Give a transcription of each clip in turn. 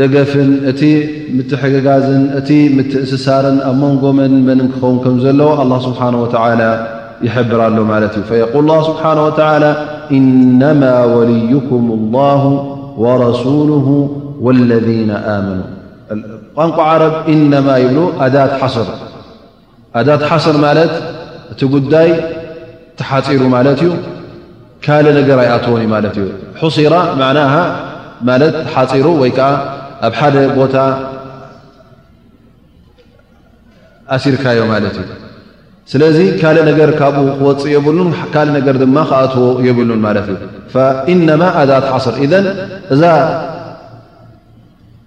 ደገፍን እቲ ምትሕግጋዝን እቲ ምትእስሳርን ኣብ መንጎ መንን መንን ክኸውን ከም ዘለዎ ኣላ ስብሓን ወተዓላ ይሕብር ኣሎ ማለት እዩ ፈየቁል ላ ስብሓን ወተዓላ ኢነማ ወልዩኩም ላሁ ወረሱሉ ወለذነ ኣመኑ ቋንቋ ዓረብ ኢነማ ይብሉ ኣዳት ሓስር ኣዳት ሓሰር ማለት እቲ ጉዳይ ተሓፂሩ ማለት እዩ ካልእ ነገር ኣይኣተዎን እዩ ማለት እዩ ሑሲራ መዕናሃ ማለት ተሓፂሩ ወይ ከዓ ኣብ ሓደ ቦታ ኣሲርካዮ ማለት እዩ ስለዚ ካልእ ነገር ካብኡ ክወፅእ የብሉን ካልእ ነገር ድማ ክኣትዎ የብሉን ማለት እዩ ፈኢነማ ኣዳት ሓስር እዘን እዛ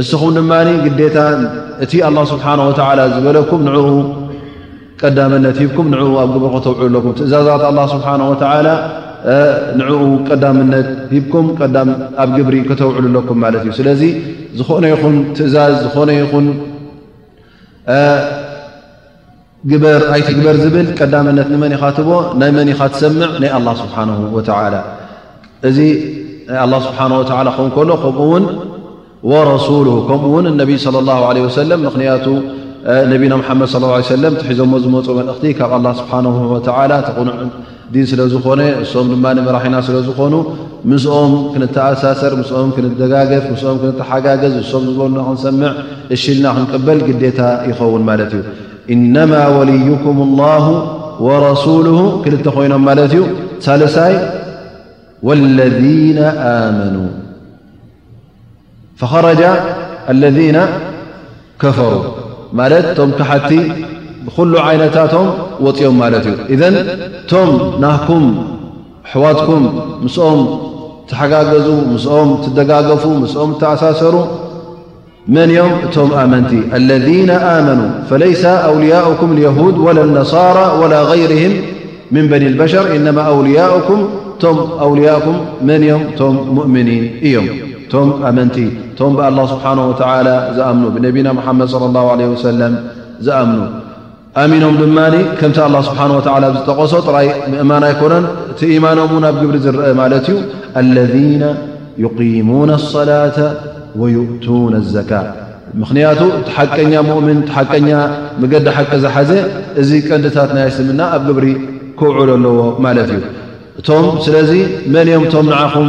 እስኹም ድማ ግዴታ እቲ ኣላ ስብሓን ወተዓላ ዝበለኩም ንዕኡ ቀዳመነት ሂብኩም ንዕኡ ኣብ ግብሪ ከተውዕሉ ኣለኩም ትእዛዛት ኣላ ስብሓን ወተዓላ ንኡ ቀዳምነት ሂብኩም ቀዳም ኣብ ግብሪ ከተውዕሉ ኣለኩም ማለት እዩ ስለዚ ዝኾነ ይኹን ትእዛዝ ዝኾነ ይኹን ግበር ኣይትግበር ዝብል ቀዳምነት ንመን ኢኻ ትቦ ናይ መን ኢኻ ትሰምዕ ናይ ኣላ ስብሓን ወተላ እዚ ናይ ኣላ ስብሓን ወተላ ክኸውን ከሎ ከምኡ ውን ወረሱሉ ከምኡ ውን እነቢይ ለ ላ ለ ወሰለም ምኽንያቱ ነቢና ሓመድ ለ ሰለም ትሒዞሞ ዝመፁ መልእኽቲ ካብ ኣላ ስብሓን ወተላ ተቕኑዕ ዲን ስለ ዝኾነ እሶም ድማ መራሒና ስለ ዝኾኑ ምስኦም ክንተኣሳሰር ምስኦም ክንደጋገፍ ምስኦም ክንተሓጋገዝ እሶም ዝበሉና ክንሰምዕ እሽልና ክንቅበል ግዴታ ይኸውን ማለት እዩ እነማ ወልዩኩም ላሁ ወረሱሉ ክልተ ኮይኖም ማለት እዩ ሳልሳይ ወለذነ ኣመኑ ፈኸረጃ ኣለዚነ ከፈሩ ማለት እቶም ካሓቲ ብኹሉ ዓይነታቶም ወፂኦም ማለት እዩ እዘን እቶም ናህኩም ኣሕዋትኩም ምስኦም ተሓጋገዙ ምስኦም ትደጋገፉ ምስኦም ተኣሳሰሩ መን እዮም እቶም ኣመንቲ ኣለذነ ኣመኑ ፈለይሰ ኣውልያኡኩም የሁድ ወላ ነሳራ ወላ غይርህም ምን በኒ ልበሸር እነማ ኣውልያኡኩም እቶም ኣውልያኩም መን እዮም እቶም ሙእምኒን እዮም እቶም ኣመንቲ እቶም ብኣላ ስብሓን ወተዓላ ዝኣምኑ ብነቢና ሙሓመድ ለ ላሁ ለ ወሰለም ዝኣምኑ ኣሚኖም ድማ ከምቲ ኣላ ስብሓን ወላ ዝጠቐሶ ጥራይ ምእማን ኣይኮነን እቲ ኢማኖም እውን ኣብ ግብሪ ዝረአ ማለት እዩ ኣለذነ ይقሙና ኣሰላተ ወዩእቱና ኣዘካ ምኽንያቱ እቲ ሓቀኛ ሙእምን እቲ ሓቀኛ መገዲ ሓቂ ዝሓዘ እዚ ቀንድታት ናይ እስልምና ኣብ ግብሪ ክውዕሎ ኣለዎ ማለት እዩ እቶም ስለዚ መን እዮም እቶም ንዓኹም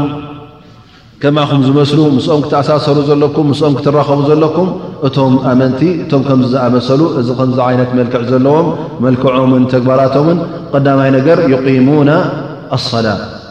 ከማኹም ዝመስሉ ምስኦም ክተኣሳሰሩ ዘለኩም ምስኦም ክትራኸቡ ዘለኩም እቶም ኣመንቲ እቶም ከምዚ ዝኣመሰሉ እዚ ከምዚ ዓይነት መልክዕ ዘለዎም መልክዖምን ተግባራቶምን ቀዳማይ ነገር ይቂሙና ኣሰላ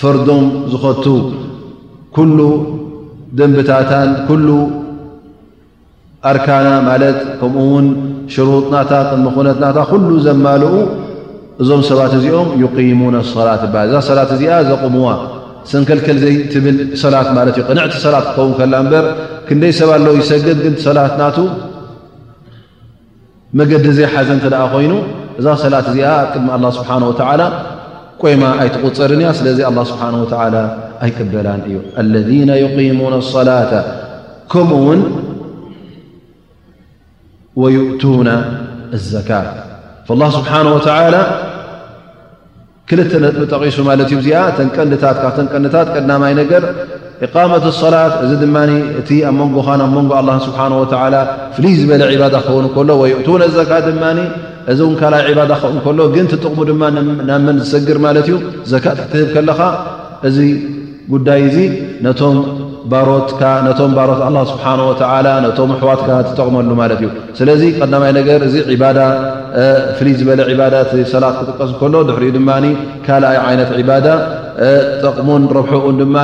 ፈርዶም ዝኸቱ ኩሉ ደንብታታን ኩሉ ኣርካና ማለት ከምኡ ውን ሽሩጥናታ ቅድሚ ኩነትናታ ኩሉ ዘማልኡ እዞም ሰባት እዚኦም ዩقሙነ ሰላት ይበሃል እዛ ሰላት እዚኣ ዘቕምዋ ሰንከልከል ዘይትብል ሰላት ማለት እዩ ቅንዕቲ ሰላት ክኸውን ከላ እምበር ክንደይ ሰብ ኣሎ ይሰግድ ግን ሰላት ናቱ መገዲ ዘይሓዘ እንተ ኮይኑ እዛ ሰላት እዚኣ ኣብ ቅድሚ ኣላ ስብሓን ወተዓላ ቆይማ ኣይትቁፀርን እያ ስለዚ ኣላ ስብሓን ወተዓላ ኣይቅበላን እዩ ኣለነ ዩቂሙን ኣሰላተ ከምኡ ውን ወዩእቱና ኣዘካት ላ ስብሓን ወተዓላ ክልተ ነጥቢ ጠቒሱ ማለት እዩ። እዚኣ እተን ቀንድታት ካብተን ቀንድታት ቀዳማይ ነገር ኢቃመት ሶላት እዚ ድማ እቲ ኣብ መንጎኻን ኣብ መንጎ ኣላህን ስብሓን ወተዓላ ፍልይ ዝበለ ዒባዳ ክኸውን ከሎ ወይእቱነ ዘካ ድማ እዚ እውን ካልኣይ ዒባዳ ክኸውን ከሎ ግን እቲ ጥቕሙ ድማ ናብ መን ዝሰግር ማለት እዩ ዘካት ክትህብ ከለኻ እዚ ጉዳይ እዚ ነቶም ባሮትካ ነቶም ባሮት ኣላ ስብሓን ወተዓላ ነቶም ኣሕዋትካ ትጠቕመሉ ማለት እዩ ስለዚ ቀዳማይ ነገር እዚ ዕባዳ ፍልይ ዝበለ ዕባዳ እቲ ሰላት ክጥቀስ ከሎ ድሕሪኡ ድማ ካልኣይ ዓይነት ዕባዳ ጠቕሙን ረብሐኡን ድማ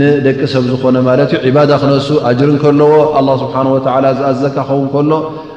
ንደቂ ሰብ ዝኾነ ማለት እዩ ዕባዳ ክነሱ ኣጅር እንከለዎ ኣላ ስብሓን ወተዓላ ዝኣዘካ ኸውን ከሎ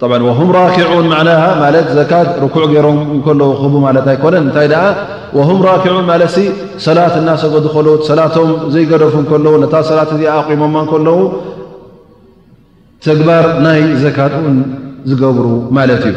ጠብዓ ወሁም ራኪዑን ማዕናሃ ማለት ዘካት ርኩዕ ገይሮም እንከለዉ ክህቡ ማለት ኣይኮነን እንታይ ደኣ ወሁም ራኪዑን ማለትሲ ሰላት እናሰገዱ ከለዉ ሰላቶም ዘይገደፉ እንከለዉ ነታ ሰላት እዚኣ ኣቑሞማ እንከለዉ ተግባር ናይ ዘካት እውን ዝገብሩ ማለት እዩ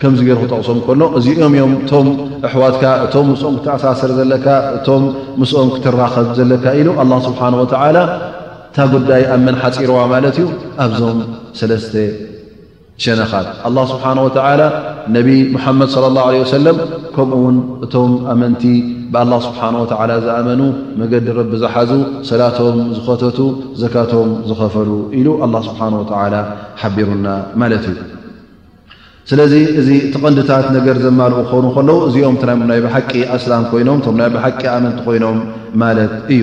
ከምዚ ገይሩ ክጠቕሶም ከሎ እዚኦም እዮም እቶም ኣሕዋትካ እቶም ምስኦም ክተኣሳሰር ዘለካ እቶም ምስኦም ክትራኸብ ዘለካ ኢሉ ኣላ ስብሓን ወተዓላ እታ ጉዳይ ኣብ መን ሓፂርዋ ማለት እዩ ኣብዞም ሰለስተ ሸነኻት ኣላ ስብሓን ወተዓላ ነቢ ሙሓመድ ስለ ላሁ ለ ወሰለም ከምኡ ውን እቶም ኣመንቲ ብኣላ ስብሓን ወተዓላ ዝኣመኑ መገዲ ረቢ ዝሓዙ ሰላቶም ዝኸተቱ ዘካቶም ዝኸፈሉ ኢሉ ኣላ ስብሓን ወተዓላ ሓቢሩና ማለት እዩ ስለዚ እዚ እቲ ቐንድታት ነገር ዘማልኡ ክኾኑ ከለዉ እዚኦም ናይ ብሓቂ ኣስላም ኮይኖም እቶም ናይ ብሓቂ ኣመንቲ ኮይኖም ማለት እዩ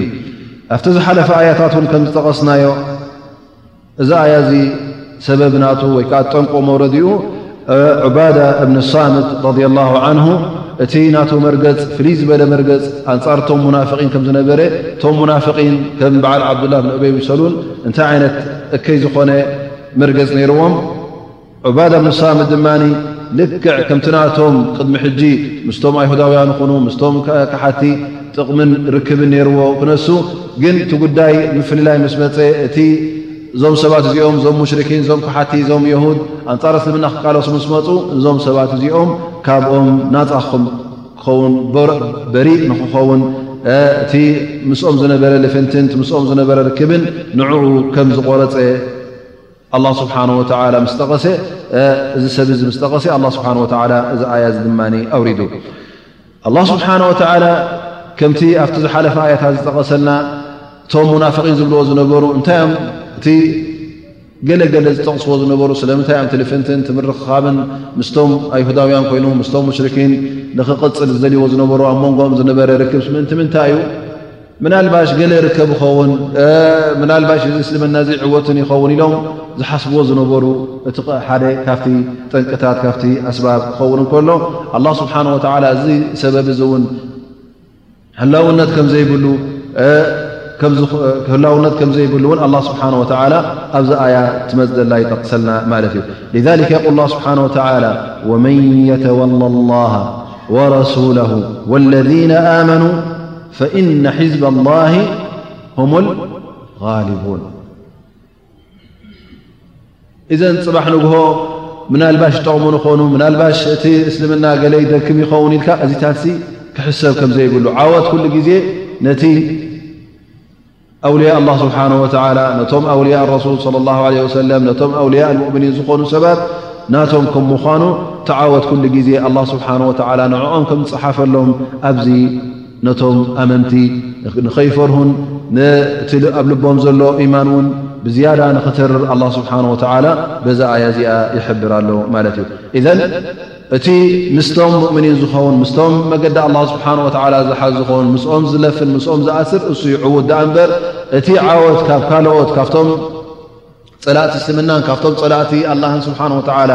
ኣብቲ ዝሓለፈ ኣያታት እውን ከም ዝጠቐስናዮ እዚ ኣያ እዚ ሰበብ ናቱ ወይ ከዓ ጠንቆ መውረዲኡ ዑባዳ እብኒ ሳምት ረድ ላሁ ዓንሁ እቲ ናቱ መርገፅ ፍልይ ዝበለ መርገፅ ኣንፃር እቶም ሙናፍቒን ከም ዝነበረ እቶም ሙናፍቒን ከም በዓል ዓብዱላ ብን ኡበይ ብሰሉል እንታይ ዓይነት እከይ ዝኾነ መርገፅ ነይርዎም ዑባዳ ብን ሳምት ድማ ልክዕ ከምቲ ናቶም ቅድሚ ሕጂ ምስቶም ኣይሁዳውያን ኹኑ ምስቶም ከሓቲ ጥቕምን ርክብን ነይርዎ ክነሱ ግን እቲ ጉዳይ ምፍልላይ ምስ መፀ እቲ እዞም ሰባት እዚኦም እዞም ሙሽርኪን እዞም ከሓቲ እዞም የሁድ ኣንፃር እስልምና ክቃለሱ ምስ መፁ እዞም ሰባት እዚኦም ካብኦም ናፃ ክኸውን በሪእ ንክኸውን እቲ ምስኦም ዝነበረ ልፍንትን እቲ ምስኦም ዝነበረ ርክብን ንዕኡ ከም ዝቆረፀ ኣላ ስብሓን ወተላ ምስ ጠቐሰ እዚ ሰብ እዚ ምስ ጠቐሰ ኣላ ስብሓን ወተላ እዚ ኣያ እዚ ድማ ኣውሪዱ ኣላ ስብሓን ወተላ ከምቲ ኣብቲ ዝሓለፈ ኣያታ ዝጠቐሰልና እቶም ሙናፍቒን ዝብልዎ ዝነበሩ እንታይ እዮም እቲ ገለገለ ዝጠቕስዎ ዝነበሩ ስለምንታይ እዮም ትልፍንትን ትምርኽኻብን ምስቶም ኣይሁዳውያን ኮይኑ ምስቶም ሙሽርኪን ንኽቕፅል ዝደልዎ ዝነበሩ ኣብ መንጎኦም ዝነበረ ርክብስ ምእንቲ ምንታይ እዩ ምናልባሽ ገለ ይርከብ ይኸውን፣ ምናልባሽ እዚ እስልምና እዚ ይዕወትን ይኸውን ኢሎም ዝሓስብዎ ዝነበሩ እቲ ሓደ ካብቲ ጠንቅታት ካብቲ ኣስባብ ክኸውን እንከሎ ኣላህ ስብሓን ወተዓላ እዚ ሰበብ እዚ እውን ህላውነት ከም ዘይብሉ ህላውነት ከም ዘይብሉ እውን ኣላ ስብሓን ወተዓላ ኣብዚ ኣያ ትመፅ ዘላ ይጠቕሰልና ማለት እዩ ልዛሊከ የቁል ላ ስብሓን ወተዓላ ወመን የተወላ ላሃ ወረሱለሁ ወለذነ ኣመኑ ፈኢነ ሒዝበ ላሂ ሁሙል ጋሊቡን እዘን ፅባሕ ንግሆ ምናልባሽ ጠቕሙ ንኾኑ ምናልባሽ እቲ እስልምና ገለ ይደክም ይኸውን ኢልካ እዚታትሲ ክሕሰብ ከም ዘይብሉ ዓወት ኩሉ ግዜ ነቲ ኣውልያ ኣላህ ስብሓነሁ ወተዓላ ነቶም ኣውልያ ረሱል ሰለላሁ ዓለይሂ ወሰለም ነቶም ኣውልያ ሙእሚኒን ዝኾኑ ሰባት ናቶም ከም ምዃኑ ተዓወት ኩሉ ግዜ ኣላህ ስብሓነሁ ወተዓላ ንዕኦም ከም ዝጸሓፈሎም ኣብዚ ነቶም ኣመንቲ ንኸይፈርሁን ነቲ ኣብ ልቦም ዘሎ ኢማን እውን ብዝያዳ ንኽተርር ኣላህ ስብሓነሁ ወተዓላ በዛ ኣያ እዚኣ ይሕብር ኣሎ ማለት እዩ ኢዘን እቲ ምስቶም ሙእምኒን ዝኸውን ምስቶም መገዲ ኣላ ስብሓን ወተዓላ ዝሓዝ ዝኸውን ምስኦም ዝለፍን ምስኦም ዝኣስር እሱ ይዕውት ደኣ እምበር እቲ ዓወት ካብ ካልኦት ካብቶም ፀላእቲ እስልምናን ካብቶም ፀላእቲ ኣላህን ስብሓን ወተዓላ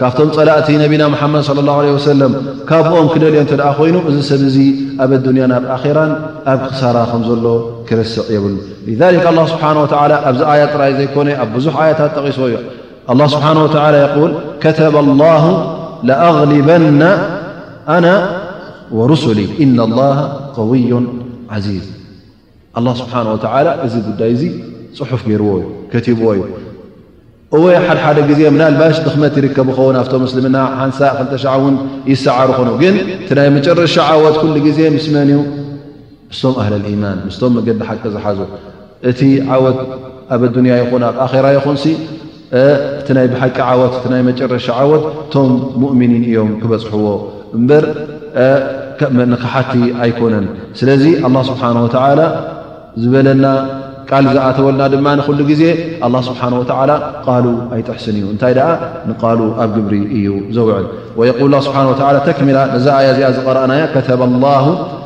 ካብቶም ፀላእቲ ነቢና መሓመድ ለ ላሁ ለ ወሰለም ካብኦም ክደልዮ እንተ ደኣ ኮይኑ እዚ ሰብ እዙ ኣብ ኣዱንያን ኣብ ኣኼራን ኣብ ክሳራ ከም ዘሎ ክርስዕ የብሉ ሊዛሊክ ኣላ ስብሓን ወተዓላ ኣብዚ ኣያ ጥራይ ዘይኮነ ኣብ ብዙሕ ኣያታት ጠቒሶ እዩ ኣላህ ስብሓን ወተዓላ የቁል ከተበ ላሁ ለኣግሊበና ኣና ወሩሱሊ እና ላሃ ቀውዩን ዓዚዝ ኣላ ስብሓን ወተዓላ እዚ ጉዳይ እዙ ፅሑፍ ገይርዎ እዩ ከቲብዎ እዩ እወ ሓድሓደ ግዜ ምናልባሽ ድኽመት ይርከብ ይኸውን ኣብቶም ምስልምና ሓንሳ ክልተሸዓ እውን ይሰዓር ኹኑ ግን እቲ ናይ መጨረሻ ዓወት ኩሉ ግዜ ምስ መን እዩ ምስቶም ኣህለል ኢማን ምስቶም መገዲ ሓቂ ዝሓዙ እቲ ዓወት ኣብ ኣዱንያ ይኹን ኣብ ኣኼራ ይኹንሲ እቲ ናይ ብሓቂ ዓወት እቲ ናይ መጨረሻ ዓወት እቶም ሙእሚኒን እዮም ክበጽሕዎ እምበር ንክሓቲ ኣይኮነን ስለዚ ኣላ ስብሓን ወተዓላ ዝበለና ቃል ዝኣተወልና ድማ ንኩሉ ግዜ ኣላ ስብሓን ወተላ ቃሉ ኣይጥሕስን እዩ እንታይ ደኣ ንቃሉ ኣብ ግብሪ እዩ ዘውዕል ወየቁል ስብሓን ወተላ ተክሚላ ነዛ ኣያ እዚኣ ዝቐረእናያ ከተበ ላ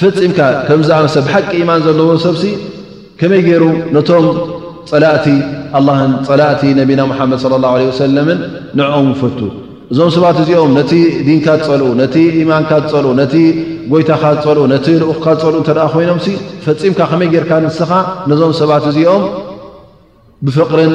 ፈጺምካ ከም ዝኣመሰ ብሓቂ ኢማን ዘለዎ ሰብሲ ከመይ ገይሩ ነቶም ጸላእቲ ኣላህን ጸላእቲ ነቢና ሙሓመድ ስለ ላሁ ለ ወሰለምን ንዕኦም ይፈቱ እዞም ሰባት እዚኦም ነቲ ዲንካ ዝፀልኡ ነቲ ኢማንካ ዝፀልኡ ነቲ ጎይታኻ ዝፀልኡ ነቲ ልኡክካ ዝፀልኡ እተ ኮይኖም ፈፂምካ ከመይ ጌርካ ንስኻ ነዞም ሰባት እዚኦም ብፍቕርን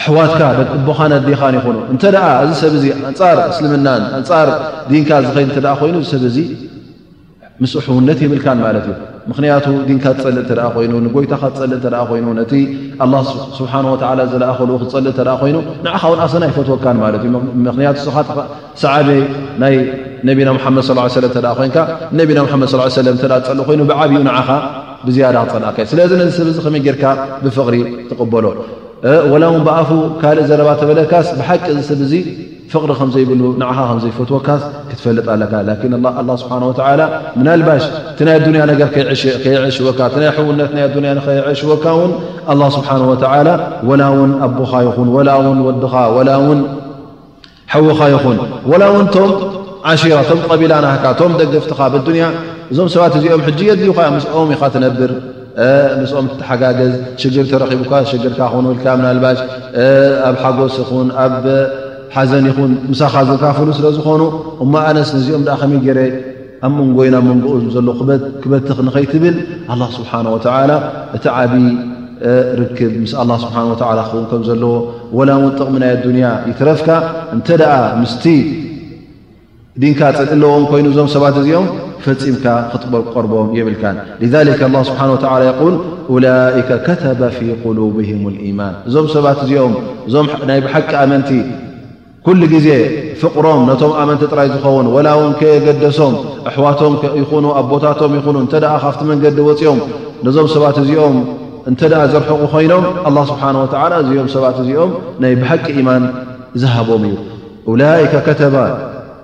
ኣሕዋትካ ኣቦኻን ኣዴኻን ይኹኑ። እንተ ደኣ እዚ ሰብ እዚ ኣንጻር እስልምናን ኣንጻር ዲንካ ዝኸይድ እንተ ደኣ ኮይኑ እዚ ሰብ እዚ ምስኡ ሕውነት የብልካን ማለት እዩ። ምኽንያቱ ዲንካ ዝጸልእ እንተ ደኣ ኮይኑ ንጎይታኻ ዝጸልእ እንተ ደኣ ኮይኑ ነቲ ኣላህ ስብሓነሁ ወተዓላ ዝለኣኸሉ ክጸልእ እንተ ደኣ ኮይኑ ንዓኻ እውን ኣሰና ኣይፈትወካን ማለት እዩ። ምኽንያቱ ንስኻ ሰዓቢ ናይ ነቢና ሙሓመድ ስ ለ ሰለም እተ ኮንካ ነቢና ሙሓመድ ስ ሰለም እተ ዝፀልእ ኮይኑ ብዓብኡ ንዓኻ ብዝያዳ ክፀልኣካ እዩ ስለዚ ነዚ ሰብ እዚ ከመይ ጌርካ ብፍቕሪ ትቕበሎ ወላ እውን ብኣፉ ካልእ ዘረባ ተበለካስ ብሓቂ እዚ ሰብ እዙ ፍቕሪ ከም ዘይብሉ ንዓኻ ከም ዘይፈትወካስ ክትፈልጥ ኣለካ ላኪን ኣላ ስብሓን ወተዓላ ምናልባሽ እቲ ናይ ኣዱንያ ነገር ከይዐሽወካ እቲ ናይ ሕውነት ናይ ኣዱንያ ንከይዐሽወካ እውን ኣላ ስብሓን ወተዓላ ወላ እውን ኣቦኻ ይኹን ወላ እውን ወድኻ ወላ እውን ሐውኻ ይኹን ወላ ውን ቶም ዓሺራ ቶም ቀቢላ ናህካ ቶም ደገፍትኻ በዱንያ እዞም ሰባት እዚኦም ሕጂ የድልዩኻዮም ምስኦም ኢኻ ትነብር ምስኦም ትተሓጋገዝ ሽግር ተረኺቡካ ሽግርካ ክኾኑልካ ምናልባሽ ኣብ ሓጎስ ይኹን ኣብ ሓዘን ይኹን ምሳኻ ዘካፍሉ ስለዝኾኑ እሞ ኣነስ ነዚኦም ደኣ ከመይ ገይረ ኣብ መንጎይን ኣብ መንጎኡን ዘሎ ክበትኽ ንኸይትብል ኣላ ስብሓን ወተዓላ እቲ ዓብዪ ርክብ ምስ ኣላ ስብሓን ወተዓላ ክኸውን ከም ዘለዎ ወላ እውን ጥቕሚ ናይ ኣዱንያ ይትረፍካ እንተ ደኣ ምስቲ ዲንካ ፅልኢ ኣለዎም ኮይኑ እዞም ሰባት እዚኦም ፈፂምካ ክትቀርቦም የብልካን ሊዛሊክ ኣላ ስብሓን ወተዓላ የቁል ኡላይከ ከተበ ፊ ቁሉብህም ልኢማን እዞም ሰባት እዚኦም እዞም ናይ ብሓቂ ኣመንቲ ኩሉ ግዜ ፍቕሮም ነቶም ኣመንቲ ጥራይ ዝኸውን ወላ ውን ከየገደሶም ኣሕዋቶም ይኹኑ ኣቦታቶም ይኹኑ እንተ ካብቲ መንገዲ ወጺኦም ነዞም ሰባት እዚኦም እንተ ዘርሕቑ ኮይኖም ኣላ ስብሓን ወተዓላ እዚኦም ሰባት እዚኦም ናይ ብሓቂ ኢማን ዝሃቦም እዩ ኡላይከ ከተባ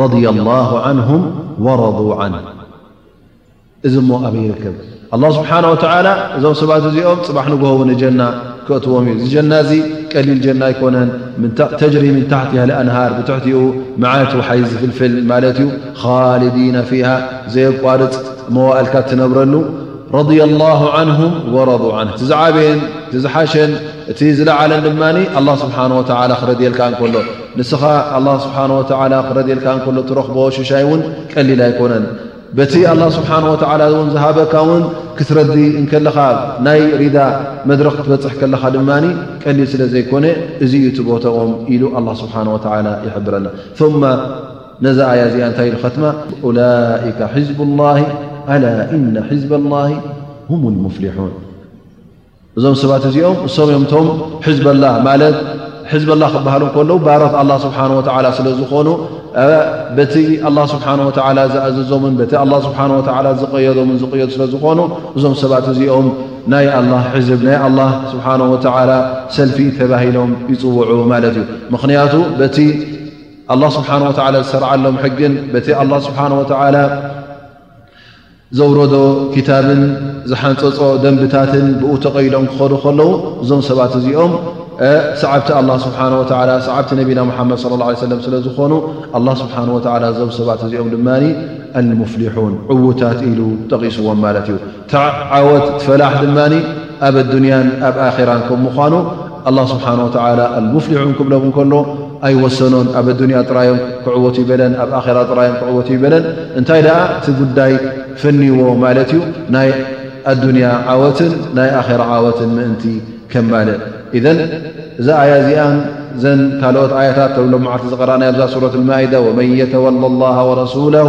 ረድያ ኣላሁ ዓንሁም ወረዱ ዓንህ እዚ እሞ ኣበይ ይርከብ ኣላ ስብሓን ወተዓላ እዞም ሰባት እዚኦም ፅባሕ ንግሆ ውን ጀና ክእትዎም እዩ እዚ ጀና እዚ ቀሊል ጀና ኣይኮነን ተጅሪ ምን ታሕቲ ያህሊ ኣንሃር ብትሕቲኡ መዓት ውሓይ ዝፍልፍል ማለት እዩ ኻልዲና ፊሃ ዘየቋርፅ መዋእልካ እትነብረሉ ረድያ ላሁ ዓንሁም ወረዱ ዓን እቲ ዝዓበየን እቲ ዝሓሸን እቲ ዝለዓለን ድማ ኣላ ስብሓን ወተዓላ ክረድየልካ እንከሎ ንስኻ ኣላህ ስብሓን ወተዓላ ክረድየልካ እንከሎ እትረኽቦ ሽሻይ እውን ቀሊል ኣይኮነን። በቲ ኣላህ ስብሓን ወተዓላ እውን ዝሃበካ እውን ክትረዲ እንከለኻ ናይ ሪዳ መድረኽ ክትበፅሕ ከለኻ ድማ ቀሊል ስለ ዘይኮነ እዚ እዩ እቲ ቦታኦም ኢሉ ኣላህ ስብሓን ወተዓላ ይሕብረና። ثመ ነዛ ኣያ እዚኣ እንታይ ኢሉ ኸትማ ኡላኢከ ሕዝቡ ላሂ ኣላ ኢነ ሕዝበ ላሂ ሁም ልሙፍሊሑን እዞም ሰባት እዚኦም እሶም እዮም ቶም ሕዝበላ ማለት ሕዝበላ ክበሃሉ ከለዉ ባሮት ኣላ ስብሓን ወተዓላ ስለ ዝኾኑ በቲ ኣላ ስብሓን ወተዓላ ዝኣዘዞምን በቲ ኣላ ስብሓን ወተዓላ ዝቀየዶምን ዝቅየዱ ስለ ዝኾኑ እዞም ሰባት እዚኦም ናይ ኣላ ሕዝብ ናይ ኣላ ስብሓን ወተዓላ ሰልፊ ተባሂሎም ይፅውዑ ማለት እዩ ምክንያቱ በቲ ኣላ ስብሓን ወተዓላ ዝሰርዓሎም ሕግን በቲ ኣላ ስብሓን ወተዓላ ዘውረዶ ክታብን ዝሓንጸጾ ደንብታትን ብኡ ተቐይዶም ክኸዱ ከለዉ እዞም ሰባት እዚኦም ሰዓብቲ ኣላ ስብሓን ወተዓላ ሰዓብቲ ነቢና ሙሓመድ ስለ ላ ሰለም ስለ ዝኾኑ ኣላ ስብሓን ወተዓላ እዞም ሰባት እዚኦም ድማ ኣልሙፍሊሑን ዕዉታት ኢሉ ጠቒስዎም ማለት እዩ። እቲ ዓወት እቲ ፈላሕ ድማ ኣብ ኣዱንያን ኣብ ኣኼራን ከም ምዃኑ ኣላህ ስብሓነ ወተዓላ ኣልሙፍሊሑን ክብሎም እንከሎ ኣይወሰኖን ኣብ ኣዱንያ ጥራዮም ክዕወቱ ይበለን ኣብ ኣኼራ ጥራዮም ክዕወቱ ይበለን እንታይ ደኣ እቲ ጉዳይ ፈንይዎ ማለት እዩ ናይ ኣዱንያ ዓወትን ናይ ኣኼራ ዓወትን ምእንቲ ከማልእ ኢዘን እዛ ኣያ እዚኣን ዘን ካልኦት ኣያታት ተብሎ መዓልቲ ዝቐረኣናይ ኣብዛ ሱረት ልማኢዳ ወመን የተወላ ላሃ ወረሱለሁ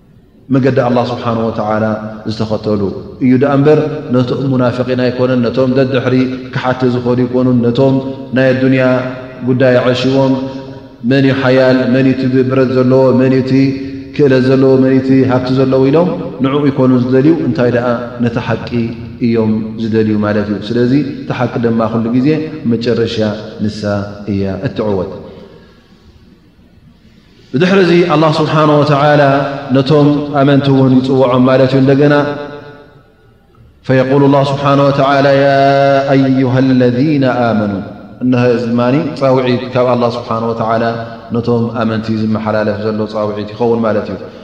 መገዲ ኣላህ ስብሓነሁ ወተዓላ ዝተኸተሉ እዩ ደኣ እምበር ነቶም ሙናፊቒን ኣይኮነን፣ ነቶም ደድሕሪ ከሓድቲ ዝኾዱ ኣይኮኑን፣ ነቶም ናይ ኣዱንያ ጉዳይ ኣዐሺዎም መን እዩ ሓያል፣ መን እቲ ብረት ዘለዎ፣ መን እዩ እቲ ክእለት ዘለዎ፣ መን እዩ እቲ ሃብቲ ዘለዎ ኢሎም ንዕኡ ኣይኮኑን ዝደልዩ፣ እንታይ ደኣ ነቲ ሓቂ እዮም ዝደልዩ ማለት እዩ። ስለዚ እታ ሓቂ ድማ ኩሉ ግዜ መጨረሽያ ንሳ እያ እትዕወት። ብድሕሪ እዚ ኣላህ ስብሓን ወተዓላ ነቶም ኣመንቲ እውን ይፅውዖም ማለት እዩ እንደገና ፈየቁል ላ ስብሓን ወተላ ያ ኣዩሃ ለذነ ኣመኑ እነሀ እዚ ድማ ፃውዒት ካብ ኣላ ስብሓን ወተዓላ ነቶም ኣመንቲ ዝመሓላለፍ ዘሎ ፃውዒት ይኸውን ማለት እዩ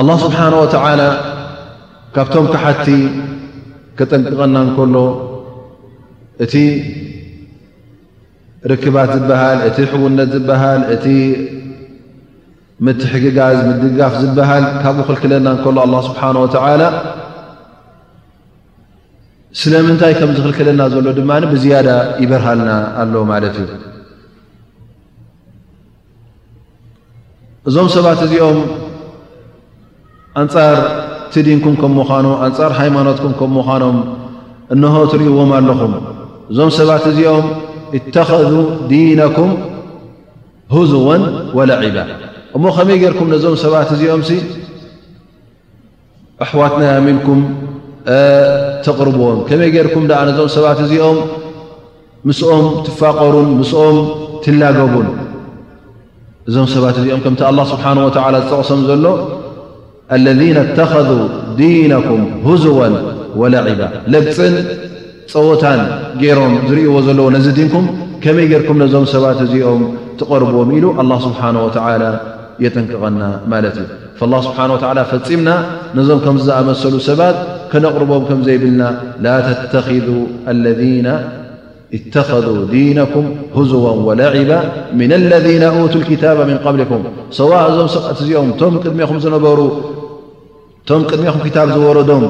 ኣላ ስብሓን ወተዓላ ካብቶም ካሓቲ ከጠንቅቐና እንከሎ እቲ ርክባት ዝበሃል እቲ ሕውነት ዝበሃል እቲ ምትሕግጋዝ ምድጋፍ ዝበሃል ካብኡ ክልክለና እንከሎ ኣላ ስብሓን ወተዓላ ስለምንታይ ከም ዝኽልክለና ዘሎ ድማ ብዝያዳ ይበርሃልና ኣሎ ማለት እዩ እዞም ሰባት እዚኦም ኣንጻር እቲ ዲንኩም ከም ምዃኑ ኣንጻር ሃይማኖትኩም ከም ምዃኖም እንሆ ትርእዎም ኣለኹም እዞም ሰባት እዚኦም እተኸዙ ዲነኩም ሁዝወን ወለዒባ እሞ ከመይ ጌርኩም ነዞም ሰባት እዚኦምሲ ኣሕዋትና እያም ኢልኩም ተቕርብዎም ከመይ ጌርኩም ደኣ ነዞም ሰባት እዚኦም ምስኦም ትፋቐሩን ምስኦም ትላገቡን እዞም ሰባት እዚኦም ከምቲ ኣላ ስብሓን ወተላ ዝጠቕሶም ዘሎ ኣለذነ እተኸذ ዲነኩም ሁዝወን ወለዒባ ለግፅን ጸወታን ገይሮም ዝርእይዎ ዘለዎ ነዚ ዲንኩም ከመይ ገርኩም ነዞም ሰባት እዚኦም ትቐርብዎም ኢሉ ኣላህ ስብሓነሁ ወተዓላ የጠንቅቐና ማለት እዩ። ፈላህ ስብሓነሁ ወተዓላ ፈጺምና ነዞም ከምዚ ዝኣመሰሉ ሰባት ከነቕርቦም ከም ዘይብልና ላ ተተኺዙ ኣለዚነ ኢተኸዙ ዲነኩም ሁዙወን ወለዒባ ሚነ ለዚነ ኡቱል ኪታበ ሚን ቀብሊኩም ሰዋእ እዞም ሰባት እዚኦም እቶም ቅድሜኹም ዝነበሩ እቶም ቅድሜኹም ክታብ ዝወረዶም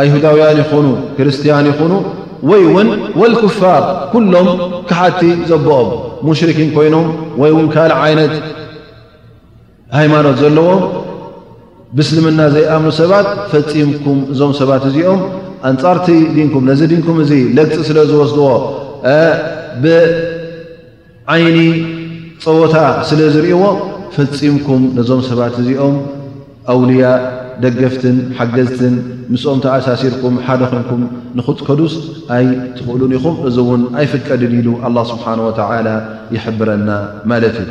ኣይሁዳውያን ይኹኑ ክርስትያን ይኹኑ ወይ ውን ወልኩፋር ኩሎም ክሓቲ ዘቦኦም ሙሽርኪን ኮይኖም ወይ ውን ካልእ ዓይነት ሃይማኖት ዘለዎም ብስልምና ዘይኣምኑ ሰባት ፈፂምኩም እዞም ሰባት እዚኦም ኣንፃርቲ ዲንኩም ነዚ ዲንኩም እዚ ለግፂ ስለ ዝወስድዎ ዓይኒ ጸወታ ስለ ዝርእይዎ ፈጺምኩም ነዞም ሰባት እዚኦም ኣውልያ ደገፍትን ሓገዝትን ምስኦም ተኣሳሲርኩም ሓደ ኮንኩም ንክትከዱስ ኣይትኽእሉን ኢኹም እዚ እውን ኣይፍቀድን ኢሉ ኣላ ስብሓን ወተዓላ ይሕብረና ማለት እዩ።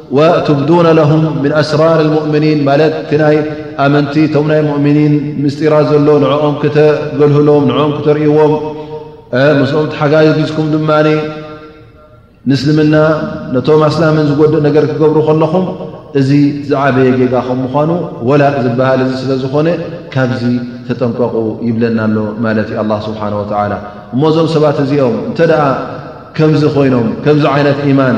ወቱብዱነ ለሁም ምን ኣስራር ልሙእምኒን ማለት እቲ ናይ ኣመንቲ እቶም ናይ ሙእምኒን ምስጢራት ዘሎ ንዕኦም ክተገልህሎም ንኦም ክተርእዎም ምስኦም ተሓጋግዝኩም ድማ ንእስልምና ነቶም ኣስላምን ዝጎድእ ነገር ክገብሩ ከለኹም እዚ ዝዓበየ ጌጋ ከም ምኳኑ ወላ ዝበሃል እዚ ስለ ዝኾነ ካብዚ ተጠንቀቑ ይብለና ኣሎ ማለት እዩ ኣላ ስብሓን ወተዓላ እሞ እዞም ሰባት እዚኦም እንተ ደኣ ከምዚ ኮይኖም ከምዚ ዓይነት ኢማን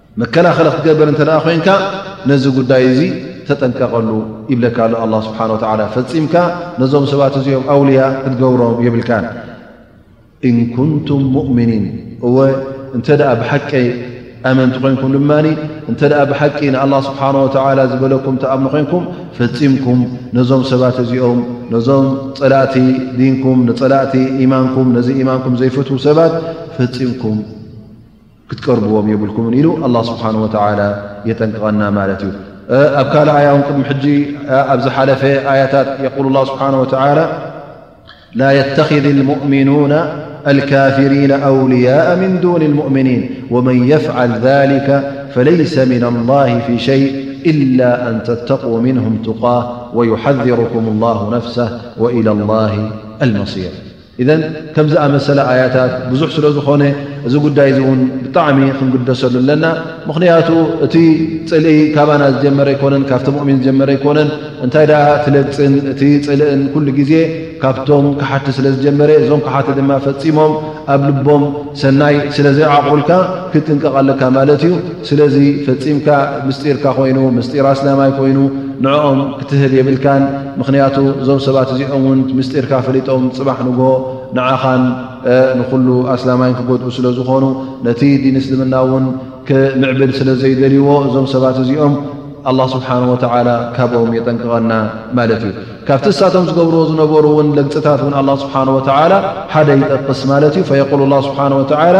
መከላኸሊ ክትገብር እንተ ኮንካ ነዚ ጉዳይ እዚ ተጠንቀቐሉ ይብለካ ኣሎ ኣላ ስብሓን ወተዓላ ፈፂምካ ነዞም ሰባት እዚኦም ኣውልያ ክትገብሮም የብልካን እንኩንቱም ሙእምኒን እወ እንተ ደኣ ብሓቂ ኣመንቲ ኮይንኩም ድማ እንተ ደኣ ብሓቂ ንኣላ ስብሓን ወተዓላ ዝበለኩም ተኣምኑ ኮይንኩም ፈፂምኩም ነዞም ሰባት እዚኦም ነዞም ፀላእቲ ዲንኩም ንፀላእቲ ኢማንኩም ነዚ ኢማንኩም ዘይፈትዉ ሰባት ፈፂምኩም ክትቀርብዎም የብልኩምን ኢሉ አላ ስብሓ ወተላ የጠንቀቐና ማለት እዩ أبكال آياقدمحجي أبزحلف آيتات يقول الله سبحانه وتعالى لا يتخذ المؤمنون الكافرين أولياء من دون المؤمنين ومن يفعل ذلك فليس من الله في شيء إلا أن تتقوا منهم تقاة ويحذركم الله نفسه وإلى الله المصير ኢዘን ከምዚ ዝኣመሰለ ኣያታት ብዙሕ ስለ ዝኾነ እዚ ጉዳይ እዚ እውን ብጣዕሚ ክንግደሰሉ ኣለና። ምኽንያቱ እቲ ጽልኢ ካባና ዝጀመረ ኣይኮነን፣ ካብቲ ሙእሚን ዝጀመረ ኣይኮነን። እንታይ ደኣ እቲ ለግጽን እቲ ጽልእን ኩሉ ግዜ ካብቶም ከሓድቲ ስለ ዝጀመረ እዞም ከሓድቲ ድማ ፈጺሞም ኣብ ልቦም ሰናይ ስለ ዘይዓቑሩልካ ክትጥንቀቕ ኣለካ ማለት እዩ። ስለዚ ፈጺምካ ምስጢርካ ኮይኑ ምስጢር ኣስላማይ ኮይኑ ንዕኦም ክትህብ የብልካን። ምኽንያቱ እዞም ሰባት እዚኦም እውን ምስጢርካ ፈሊጦም ፅባሕ ንግሆ ንዓኻን ንኹሉ ኣስላማይን ክጎድኡ ስለ ዝኾኑ ነቲ ዲን እስልምና እውን ክምዕብል ስለ ዘይደልይዎ እዞም ሰባት እዚኦም ኣላ ስብሓን ወተዓላ ካብኦም የጠንቅቐና ማለት እዩ ካብቲ እሳቶም ዝገብርዎ ዝነበሩ እውን ለግፅታት እውን ኣላ ስብሓን ወተዓላ ሓደ ይጠቅስ ማለት እዩ ፈየቁል ላ ስብሓን ወተዓላ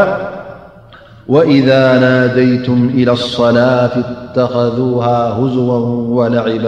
ወኢዛ ናደይቱም ኢላ ኣሰላት እተኸዙሃ ሁዝወን ወለዒባ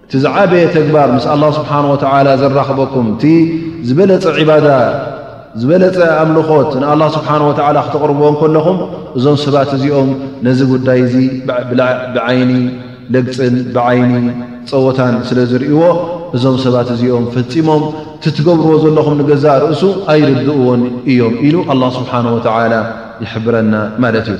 እቲ ዝዓበየ ተግባር ምስ ኣላህ ስብሓን ወተዓላ ዘራኽበኩም፣ እቲ ዝበለጸ ዒባዳ፣ ዝበለጸ ኣምልኾት ንኣላህ ስብሓን ወተዓላ ክተቕርብዎ እንከለኹም፣ እዞም ሰባት እዚኦም ነዚ ጉዳይ እዚ ብዓይኒ ለግጽን ብዓይኒ ጸወታን ስለ ዝርእይዎ፣ እዞም ሰባት እዚኦም ፈጺሞም እቲ ትገብርዎ ዘለኹም ንገዛእ ርእሱ ኣይርድእዎን እዮም ኢሉ ኣላህ ስብሓን ወተዓላ ይሕብረና ማለት እዩ።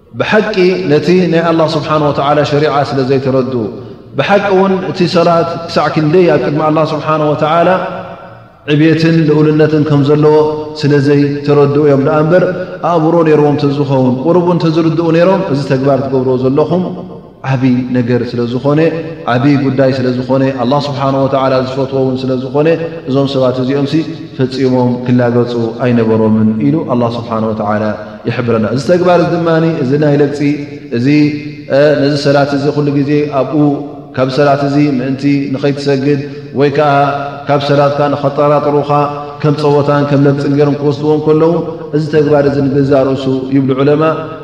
ብሓቂ ነቲ ናይ ኣላህ ስብሓን ወተዓላ ሸሪዓ ስለ ዘይተረድኡ፣ ብሓቂ እውን እቲ ሰላት ክሳዕ ክንደይ ኣብ ቅድሚ ኣላህ ስብሓን ወተዓላ ዕብትን ልኡልነትን ከም ዘለዎ ስለ ዘይተረድኡ እዮም ደኣ እምበር ኣእምሮ ነይርዎም ተዝኸውን ቁርቡ እንተዝርድኡ ነይሮም እዚ ተግባር ትገብርዎ ዘለኹም ዓብይ ነገር ስለ ዝኾነ ዓብይ ጉዳይ ስለ ዝኾነ ኣላ ስብሓን ወተዓላ ዝፈትዎውን ስለ ዝኾነ እዞም ሰባት እዚኦምሲ ፈፂሞም ክላገፁ ኣይነበሮምን ኢሉ ኣላ ስብሓን ወተዓላ ይሕብረና እዚ ተግባር ድማ እዚ ናይ ለግፂ እዚ ነዚ ሰላት እዚ ኩሉ ግዜ ኣብኡ ካብ ሰላት እዚ ምእንቲ ንኸይትሰግድ ወይ ከዓ ካብ ሰላትካ ንኸጠራጥሩኻ ከም ፀወታን ከም ለግፅን ገይሮም ክወስድዎ ከለዉ እዚ ተግባር እዚ ንገዛ ርእሱ ይብሉ ዑለማ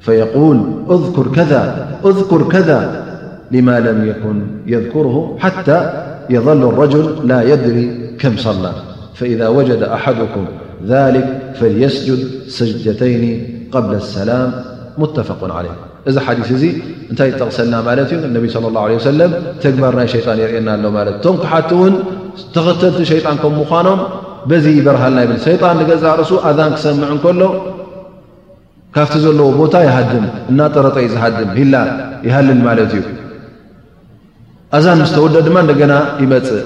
فيول ذاذكر كذا لما لم يكن يذكره حتى يظل الرجل لا يدري كم صلى فإذا وجد أحدكم ذلك فليسجد سجدተين قبل السلام متفق علي እዚ حدث እታይ تغና ان صلى الله عليه وسلم ر ና يا يና ق ተغቲ ሸيጣان ك مኖ برሃ ين ذن ክسمع ካብቲ ዘለዎ ቦታ ይሃድም እናጠረጠ እዩ ዝሃድም ሂላ ይሃልል ማለት እዩ ኣዛን ምስ ተውደ ድማ እንደገና ይመፅእ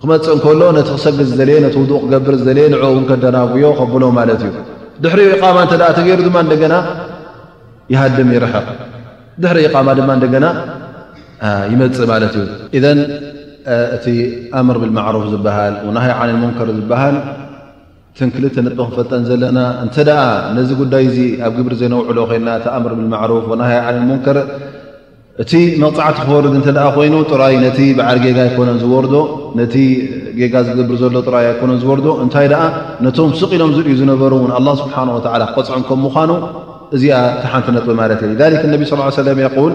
ክመፅእ እንከሎ ነቲ ክሰግድ ዝደለየ ነቲ ውዱእ ክገብር ዝደለየ ንዕ እውን ከደናጉዮ ከብሎ ማለት እዩ ድሕሪ ኢቓማ እንተ ተገይሩ ድማ እንደገና ይሃድም ይርሕቕ ድሕሪ ኢቓማ ድማ እንደገና ይመፅእ ማለት እዩ እዘን እቲ ኣምር ብልማዕሩፍ ዝበሃል ናሃይ ዓን ሙንከር ዝበሃል እተን ክልተ ነጥቢ ክንፈልጠን ዘለና እንተ ነዚ ጉዳይ እዚ ኣብ ግብሪ ዘይነውዕሎ ኮይና እቲ ኣምር ብልማዕሩፍ ወናሃይ ዓን ሙንከር እቲ መቕፃዕቲ ክወርድ እንተ ኮይኑ ጥራይ ነቲ በዓል ጌጋ ኣይኮነን ዝወርዶ ነቲ ጌጋ ዝገብር ዘሎ ጥራይ ኣይኮነን ዝወርዶ እንታይ ደኣ ነቶም ስቕ ኢሎም ዝርእዩ ዝነበሩ እውን ኣላ ስብሓን ወተላ ክቐፅዖም ከም ምዃኑ እዚኣ እቲ ሓንቲ ነጥቢ ማለት እየ ሊክ ነቢ ስ ሰለም የቁል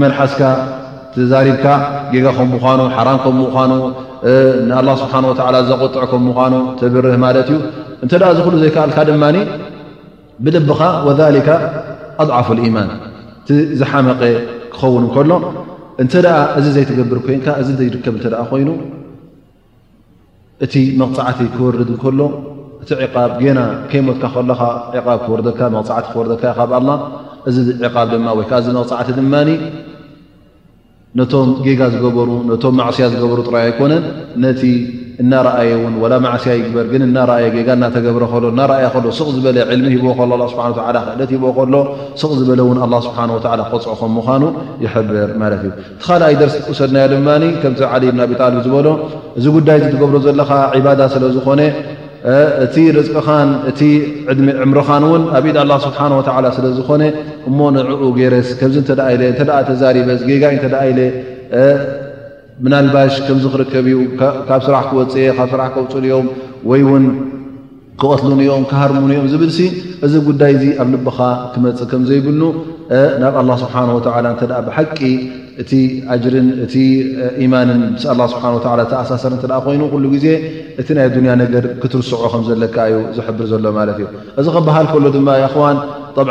መልሓስካ ተዛሪብካ ጌጋ ከም ምዃኑ ሓራም ከም ምዃኑ ንኣላ ስብሓን ወተዓላ ዘቑጥዕ ከም ምዃኑ ተብርህ ማለት እዩ እንተ እዚ ኩሉ ዘይከኣልካ ድማ ብልብኻ ወሊካ ኣድዓፉ ልኢማን እቲ ዝሓመቐ ክኸውን እንከሎ እንተ እዚ ዘይትገብር ኮንካ እዚ ዘይርከብ እተ ኮይኑ እቲ መቕፃዕቲ ክወርድ እንከሎ እቲ ዕቓብ ገና ከይሞትካ ከለኻ ዕቓብ ክወርደካ መቕፃዕቲ ክወርደካ ዩ ካብ ኣላ እዚ ዕቓብ ድማ ወይ ከዓ እዚ መቕፃዕቲ ድማ ነቶም ጌጋ ዝገበሩ ነቶም ማዕስያ ዝገበሩ ጥራይ ኣይኮነን ነቲ እናረኣየ እውን ወላ ማዕስያ ይግበር ግን እናረኣየ ጌጋ እናተገብረ ከሎ እናረኣየ ከሎ ስቕ ዝበለ ዕልሚ ሂቦ ከሎ ኣ ስብሓ ክእለት ሂቦ ከሎ ስቕ ዝበለ እውን ኣላ ስብሓን ወተዓላ ክቐፅዖ ከም ምዃኑ ይሕብር ማለት እዩ እቲ ካልኣይ ደርሲ ትውሰድናዮ ድማ ከምቲ ዓሊ ብን ኣቢ ጣልብ ዝበሎ እዚ ጉዳይ እዚ ትገብሮ ዘለኻ ዒባዳ ስለ ዝኾነ እቲ ርዝቅኻን እቲ ዕድሚ ዕምርኻን እውን ኣብ ኢድ ኣላ ስብሓን ወተዓላ ስለ ዝኾነ እሞ ንዕኡ ገይረስ ከምዚ እንተ ኢለ እንተ ተዛሪበስ ጌጋይ እንተ ኢለ ምናልባሽ ከምዚ ክርከብ እዩ ካብ ስራሕ ክወፅእየ ካብ ስራሕ ከውፅልዮም ወይ ውን ክቐትሉኒ እዮም ክሃርሙኒ እዮም ዝብልሲ እዚ ጉዳይ እዚ ኣብ ልብኻ ክመፅእ ከም ዘይብሉ ናብ ኣላ ስብሓን ወተዓላ እንተ ብሓቂ እቲ ኣጅርን እቲ ኢማንን ምስ ኣላ ስብሓን ወተዓላ ተኣሳሰር እንተ ኮይኑ ኩሉ ግዜ እቲ ናይ ኣዱንያ ነገር ክትርስዖ ከም ዘለካ እዩ ዝሕብር ዘሎ ማለት እዩ እዚ ከበሃል ከሎ ድማ ይኣኽዋን ጠብ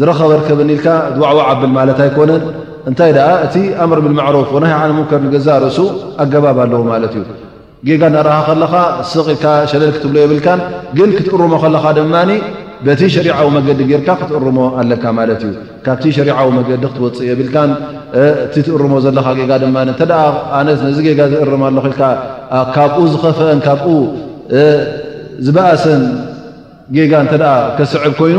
ዝረኸበ ርከብኒ ኢልካ ድዋዕዋዕ ኣብል ማለት ኣይኮነን እንታይ ደኣ እቲ ኣምር ብልማዕሩፍ ወናሃይ ዓን ሙንከር ንገዛእ ርእሱ ኣገባብ ኣለዎ ማለት እዩ ጌጋ እናረኣኻ ከለኻ ስቕ ኢልካ ሸለል ክትብሎ የብልካን፣ ግን ክትእርሞ ከለኻ ድማ በቲ ሸሪዓዊ መገዲ ጌርካ ክትእርሞ ኣለካ ማለት እዩ። ካብቲ ሸሪዓዊ መገዲ ክትወጽእ የብልካን። እቲ ትእርሞ ዘለኻ ጌጋ ድማ እንተ ኣነስ ነዚ ጌጋ ዝእርም ኣለኹ ኢልካ ካብኡ ዝኸፈአን ካብኡ ዝበኣሰን ጌጋ እንተ ከስዕብ ኮይኑ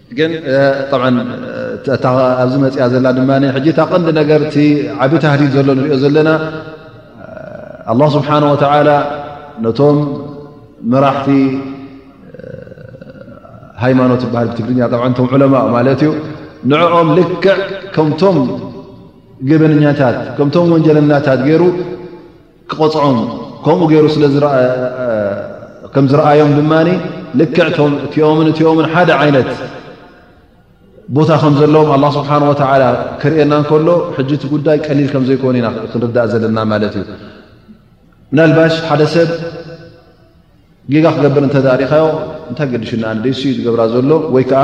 ግን እታ ኣብዚ መፅኣ ዘላ ድማ ሕጂ እታ ቀንዲ ነገር እቲ ዓብ ታህዲድ ዘሎ ንሪኦ ዘለና ኣላ ስብሓን ወተላ ነቶም መራሕቲ ሃይማኖት ዝበሃል ብትግርኛ ቶም ዑለማ ማለት እዩ ንዕኦም ልክዕ ከምቶም ገበነኛታት ከምቶም ወንጀለናታት ገይሩ ክቐጽዖም ከምኡ ገይሩ ስለ ከም ዝረኣዮም ድማ ልክዕ እቲኦምን እቲኦምን ሓደ ዓይነት ቦታ ከም ዘለዎም ኣላ ስብሓን ወተዓላ ክርእየና እንከሎ ሕጂ እቲ ጉዳይ ቀሊል ከም ዘይኮኑ ኢና ክንርዳእ ዘለና ማለት እዩ ምናልባሽ ሓደ ሰብ ጌጋ ክገብር እንተ ሪእኻዮ እንታይ ገዲሽና ደይስዩ ዝገብራ ዘሎ ወይ ከዓ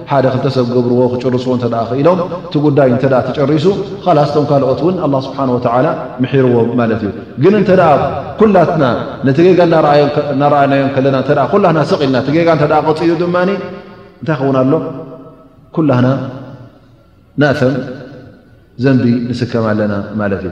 ሓደ ክልተ ሰብ ገብርዎ ክጭርስዎ እንተ ክኢሎም እቲ ጉዳይ እንተ ተጨሪሱ ኸላስ እቶም ካልኦት እውን ኣላህ ስብሓነ ወተዓላ ምሒርዎም ማለት እዩ። ግን እንተ ኩላትና ነቲ ጌጋ እናረኣናዮ እንከለና እተ ኩላትና ስቕ ኢልና እቲ ጌጋ እንተ ቀፂሉ ድማ እንታይ ክኸውን ኣሎ ኩላትና ናእተም ዘንቢ ንስከም ኣለና ማለት እዩ።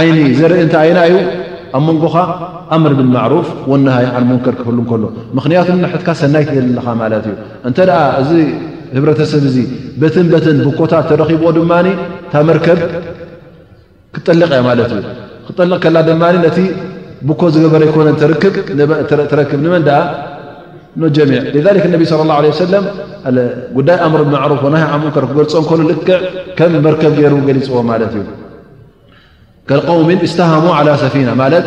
ዓይኒ ዘርኢ እንታይ ኣይና እዩ ኣብ መንጎኻ ኣምር ብልማዕሩፍ ወነሃይ ዓን ሙንከር ክህሉ እንከሎ ምኽንያቱም ንሕትካ ሰናይ ትደሊ ኣለኻ ማለት እዩ እንተ እዚ ህብረተሰብ እዚ በትን በትን ብኮታት ተረኪብዎ ድማ እታ መርከብ ክጠልቕ እያ ማለት እዩ ክጠልቕ ከላ ድማ ነቲ ብኮ ዝገበረ ይኮነ ትረክብ ንመን ደኣ ጀሚዕ ነቢ ስለ ላ ለ ሰለም ጉዳይ ኣምር ብማዕሩፍ ወናሃይ ዓን ሙንከር ክገልፆ እንከሎ ልክዕ ከም መርከብ ገይሩ ገሊፅዎ ማለት እዩ ከልቀውሚ እስተሃሙ ዓላ ሰፊና ማለት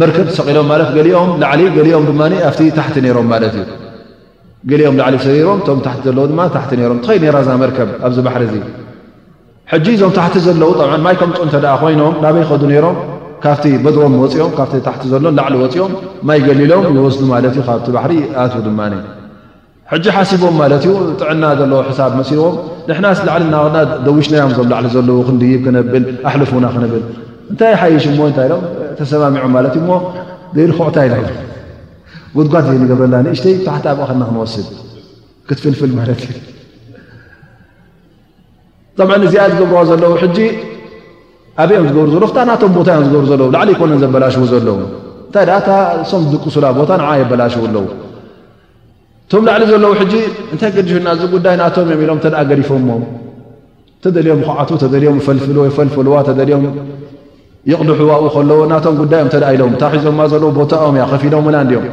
መርከብ ሰቒሎም ማለት ገሊኦም ላዕሊ ገሊኦም ድማ ኣብቲ ታሕቲ ነይሮም ማለት እዩ ገሊኦም ላዕሊ ሰሪሮም እቶም ታሕቲ ዘለዉ ድማ ታሕቲ ነይሮም ትኸይ ነራ እዛ መርከብ ኣብዚ ባሕሪ እዙ ሕጂ እዞም ታሕቲ ዘለዉ ጠብዓ ማይ ከምፁ እንተ ደኣ ኮይኖም ናበይ ኸዱ ነይሮም ካብቲ በድሮም ወፂኦም ካብቲ ታሕቲ ዘሎን ላዕሊ ወፂኦም ማይ ገሊሎም ይወስዱ ማለት እዩ ካብቲ ባሕሪ ይኣትዉ ድማ ሕጂ ሓሲቦም ማለት እዩ ጥዕና ዘለዎ ሕሳብ መሲልዎም ንሕናስ ላዕሊ እናወርድና ደዊሽናዮም እዞም ላዕሊ ዘለዉ ክንድይብ ክነብል ኣሕልፉና ክንብል እንታይ ይሓይሽ እሞ እንታይ ኢሎም ተሰማሚዖም ማለት እዩ እሞ ዘይልኩዕታ ኢሎም ጉድጓድ ዘይንገብረላ ንእሽተይ ታሕቲ ኣብኣ ከና ክንወስድ ክትፍልፍል ማለት እዩ ጠብዓ እዚኣ ዝገብርዋ ዘለዉ ሕጂ ኣበ ዮም ዝገብሩ ዘለዉ ክታ ናቶም ቦታ እዮም ዝገብሩ ዘለዉ ላዕሊ ይኮነን ዘበላሽዉ ዘለዉ እንታይ ደኣ እታ ሶም ዝድቅሱላ ቦታ ንዓ የበላሽዉ ኣለዉ እቶም ላዕሊ ዘለዉ ሕጂ እንታይ ገዲሹና እዚ ጉዳይ ናቶም እዮም ኢሎም እተ ገዲፎሞ ተደልዮም ኹዓቱ ተደልዮም ይፈልፍልዋ ተደልዮም ይቕድሑ ኣብኡ ከለዎ ናቶም ጉዳይ እም ተ ኢሎም እታ ሒዞማ ዘለዉ ቦታኦም እያ ከፊሎምላ እንድዮም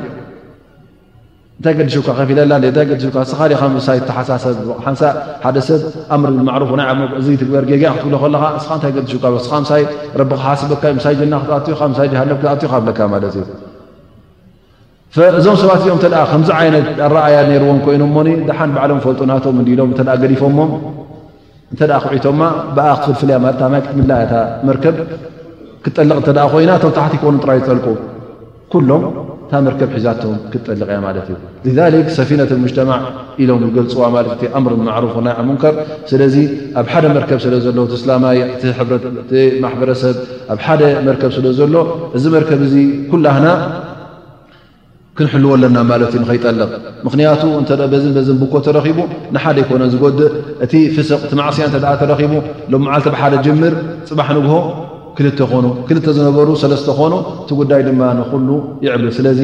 እንታይ ገዲሹካ ከፊለላ እንታይ ገዲሹካ ንስኻ ዲኻ ምሳይ ተሓሳሰብ ሓንሳ ሓደ ሰብ ኣምር ብልማዕሩፍ ናይ ብ እዚ ትግበር ጌጋ ክትብሎ ከለኻ እስኻ እንታይ ገዲሹካ ስኻ ምሳይ ረቢ ክሓስበካ ምሳይ ጀና ክትኣትዩ ምሳይ ጀሃነብ ክትኣትዩ ካ ብለካ ማለት እዩ እዞም ሰባት እዚኦም እተ ከምዚ ዓይነት ኣረኣያ ነይርዎም ኮይኖም ሞኒ ደሓን ባዕሎም ፈልጡ ናቶም እንዲ ኢሎም እተ ገዲፎሞም እንተ ክዒቶማ ብኣ ክትፍልፍል እያ ማለት ማይ ክትምላ እያ መርከብ ክትጠልቕ እተ ኮይና እቶም ታሕቲ ኮኑ ጥራይ ዝጠልቁ ኩሎም እታ መርከብ ሒዛቶም ክትጠልቕ እያ ማለት እዩ ሊክ ሰፊነት ሙጅተማዕ ኢሎም ይገልፅዋ ማለት እቲ ኣምር ማዕሩፍ ናይ ሙንከር ስለዚ ኣብ ሓደ መርከብ ስለ ዘሎ እቲ እስላማይ እቲ ሕብረቲ ማሕበረሰብ ኣብ ሓደ መርከብ ስለ ዘሎ እዚ መርከብ እዚ ኩላህና ክንሕልዎ ኣለና ማለት እዩ ንኸይጠልቕ ምኽንያቱ እተ በዝን በዝን ብኮ ተረኺቡ ንሓደ ኣይኮነን ዝጎድእ እቲ ፍስቕ እቲ ማዕስያ እተ ተረኺቡ ሎም መዓልቲ ብሓደ ጅምር ፅባሕ ንግሆ ክልተ ኮኑ ክልተ ዝነበሩ ሰለስተ ኮኑ እቲ ጉዳይ ድማ ንኩሉ ይዕብል ስለዚ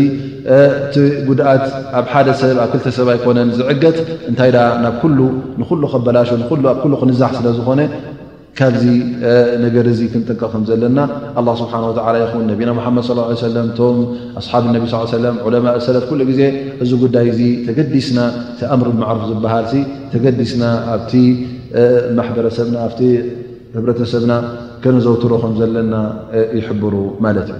እቲ ጉድኣት ኣብ ሓደ ሰብ ኣብ ክልተ ሰብ ኣይኮነን ዝዕገት እንታይ ናብ ኩሉ ንኩሉ ከበላሹ ንሉ ኣብ ኩሉ ክንዛሕ ስለ ዝኾነ ካብዚ ነገር እዚ ክንጥንቀ ከም ዘለና ኣላ ስብሓን ወላ ይኹን ነቢና ሙሓመድ ስ ሰለም ቶም ኣስሓብ ነቢ ስ ሰለም ዑለማ ሰለፍ ኩሉ ግዜ እዚ ጉዳይ እዚ ተገዲስና እቲ ኣምር ማዕሩፍ ዝበሃል ሲ ተገዲስና ኣብቲ ማሕበረሰብና ኣብቲ ህብረተሰብና ከነዘውትሮ ከም ዘለና ይሕብሩ ማለት እዩ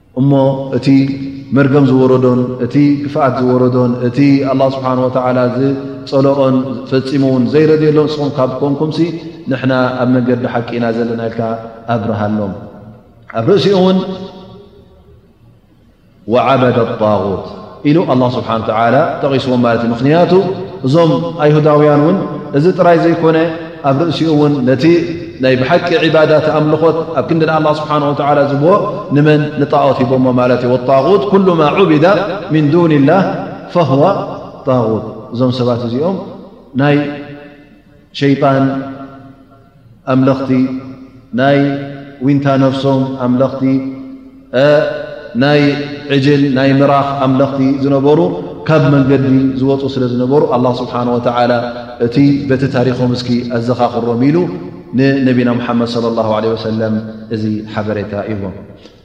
እሞ እቲ መርገም ዝወረዶን እቲ ክፍኣት ዝወረዶን እቲ ኣላ ስብሓን ወተዓላ ዝጸለኦን ፈጺሙ እውን ዘይረድየሎን ንስኹም ካብ ኮንኩምሲ ንሕና ኣብ መንገዲ ሓቂ ኢና ዘለና ኢልካ ኣብርሃሎም ኣብ ርእሲኡ እውን ወዓበደ ጣغት ኢሉ ኣላህ ስብሓነሁ ወተዓላ ጠቒስዎም ማለት እዩ። ምኽንያቱ እዞም ኣይሁዳውያን እውን እዚ ጥራይ ዘይኮነ ኣብ ርእሲኡ እውን ነቲ ናይ ብሓቂ ዒባዳ እቲ ኣምልኾት ኣብ ክንዲ ንኣላህ ስብሓነሁ ወተዓላ ዝብዎ ንመን ንጣዖት ሂቦሞ ማለት እዩ። ወጣጉት ኩሉ ማ ዑቢደ ሚን ዱኒላህ ፈሁወ ጣጉት እዞም ሰባት እዚኦም ናይ ሸይጣን ኣምለኽቲ ናይ ዊንታ ነፍሶም ኣምለኽቲ ናይ ዕጅል ናይ ምራኽ ኣምለኽቲ ዝነበሩ ካብ መንገዲ ዝወፁ ስለ ዝነበሩ ኣላ ስብሓን ወተዓላ እቲ በቲ ታሪኾም እስኪ ኣዘኻኽሮም ኢሉ ንነቢና ሙሓመድ ለ ላ ለ ወሰለም እዚ ሓበሬታ ይቦም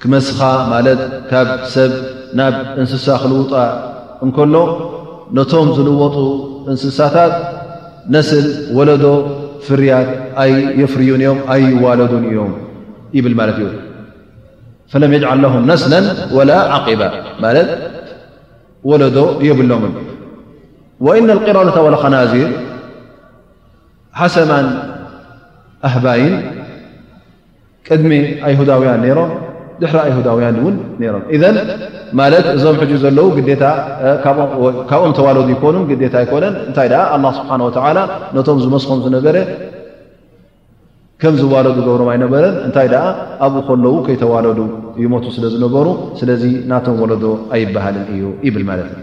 ክመስኻ ማለት ካብ ሰብ ናብ እንስሳ ክልውጣ እንከሎ ነቶም ዝልወጡ እንስሳታት ነስል፣ ወለዶ፣ ፍርያት ኣየፍርዩን እዮም፣ ኣይዋለዱን እዮም ይብል ማለት እዩ። ፈለም የጅዓል ለሁም ነስለን ወላ ዓቂባ ማለት ወለዶ የብሎምን። ወኢነ ልቂረደተ ወልኸናዚር ሓሰማን ኣህባይን ቅድሚ ኣይሁዳውያን ነይሮም ድሕሪ ኣይሁዳውያን እውን ነይሮም ኢዘን ማለት እዞም ሕጂ ዘለዉ ግዴታ ካብኦም ተዋለዱ ይኮኑን ግዴታ ኣይኮነን እንታይ ደኣ ኣላ ስብሓን ወተዓላ ነቶም ዝመስኾም ዝነበረ ከም ዝዋለዱ ገብሮም ኣይነበረን እንታይ ደኣ ኣብኡ ከለዉ ከይተዋለዱ ይሞቱ ስለ ዝነበሩ ስለዚ ናቶም ወለዶ ኣይበሃልን እዩ ይብል ማለት እዩ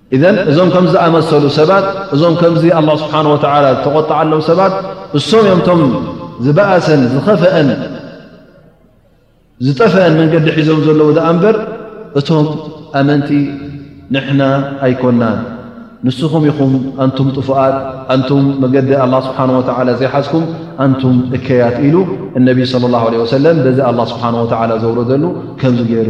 ኢዘን እዞም ከምዚ ዝኣመሰሉ ሰባት፣ እዞም ከምዚ ኣላህ ስብሓነሁ ወተዓላ ዝተቖጠዓሎም ሰባት፣ እሶም እዮም እቶም ዝበኣሰን ዝኸፈአን ዝጠፈአን መንገዲ ሒዞም ዘለዉ ደኣ እምበር እቶም ኣመንቲ ንሕና ኣይኮናን። ንስኹም ኢኹም ኣንቱም ጥፉኣት ኣንቱም መገዲ ኣላ ስብሓን ወተዓላ ዘይሓዝኩም ኣንቱም እከያት ኢሉ እነቢዪ ስለ ላሁ ለ ወሰለም በዚ ኣላ ስብሓን ወተዓላ ዘውረደሉ ከምዚ ገይሩ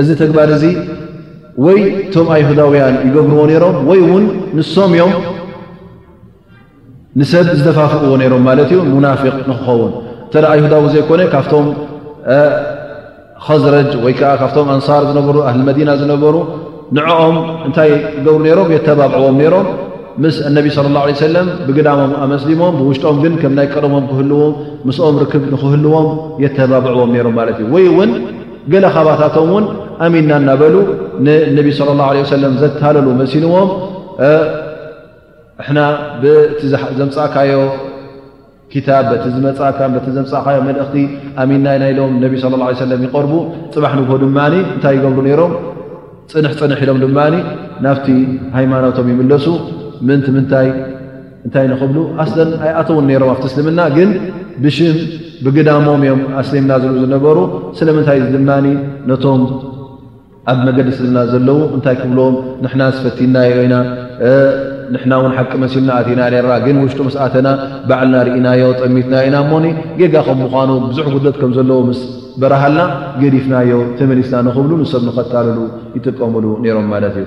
እዚ ተግባር እዚ ወይ እቶም ኣይሁዳውያን ይገብርዎ ነይሮም ወይ እውን ንሶም እዮም ንሰብ ዝደፋፍእዎ ነይሮም ማለት እዩ ሙናፊቅ ንክኸውን እተ ኣይሁዳዊ ዘይኮነ ካብቶም ኸዝረጅ ወይ ከዓ ካብቶም ኣንሳር ዝነበሩ ኣህሊ መዲና ዝነበሩ ንዕኦም እንታይ ይገብሩ ነይሮም የተባብዕዎም ነይሮም ምስ እነቢ ስለ ላه ለ ሰለም ብግዳሞም ኣመስሊሞም ብውሽጦም ግን ከም ናይ ቀደሞም ክህልዎም ምስኦም ርክብ ንክህልዎም የተባብዕዎም ነይሮም ማለት እዩ ወይ እውን ገለ ካባታቶም እውን ኣሚንና እናበሉ ንነቢ ስለ ላሁ ለ ወሰለም ዘታለሉ መሲልዎም ንሕና በቲ ዘምፃእካዮ ክታብ በቲ ዝመፃእካ በቲ ዘምፃእካዮ መልእኽቲ ኣሚንና ኢና ኢሎም ነቢ ስለ ላ ሰለም ይቐርቡ ፅባሕ ንግሆ ድማ እንታይ ይገብሩ ነይሮም ፅንሕ ፅንሕ ኢሎም ድማ ናብቲ ሃይማኖቶም ይምለሱ ምእንቲ ምንታይ እንታይ ንክብሉ ኣስለን ኣይኣተዉን ነይሮም ኣብቲ እስልምና ግን ብሽም ብግዳሞም እዮም ኣስሊምና ዝብሉ ዝነበሩ ስለምንታይ ድማ ነቶም ኣብ መገዲ እስልምና ዘለዉ እንታይ ክብልዎም ንሕና ዝፈቲናዮ ኢና ንሕና ውን ሓቂ መሲልና ኣቲና ነራ ግን ውሽጡ ምስ ኣተና ባዕልና ርኢናዮ ጠሚትናዮ ኢና እሞኒ ጌጋ ከም ምዃኑ ብዙሕ ጉድለት ከም ዘለዎ ምስ በረሃልና ገዲፍናዮ ተመሊስና ንክብሉ ንሰብ ንከታልሉ ይጥቀምሉ ነይሮም ማለት እዩ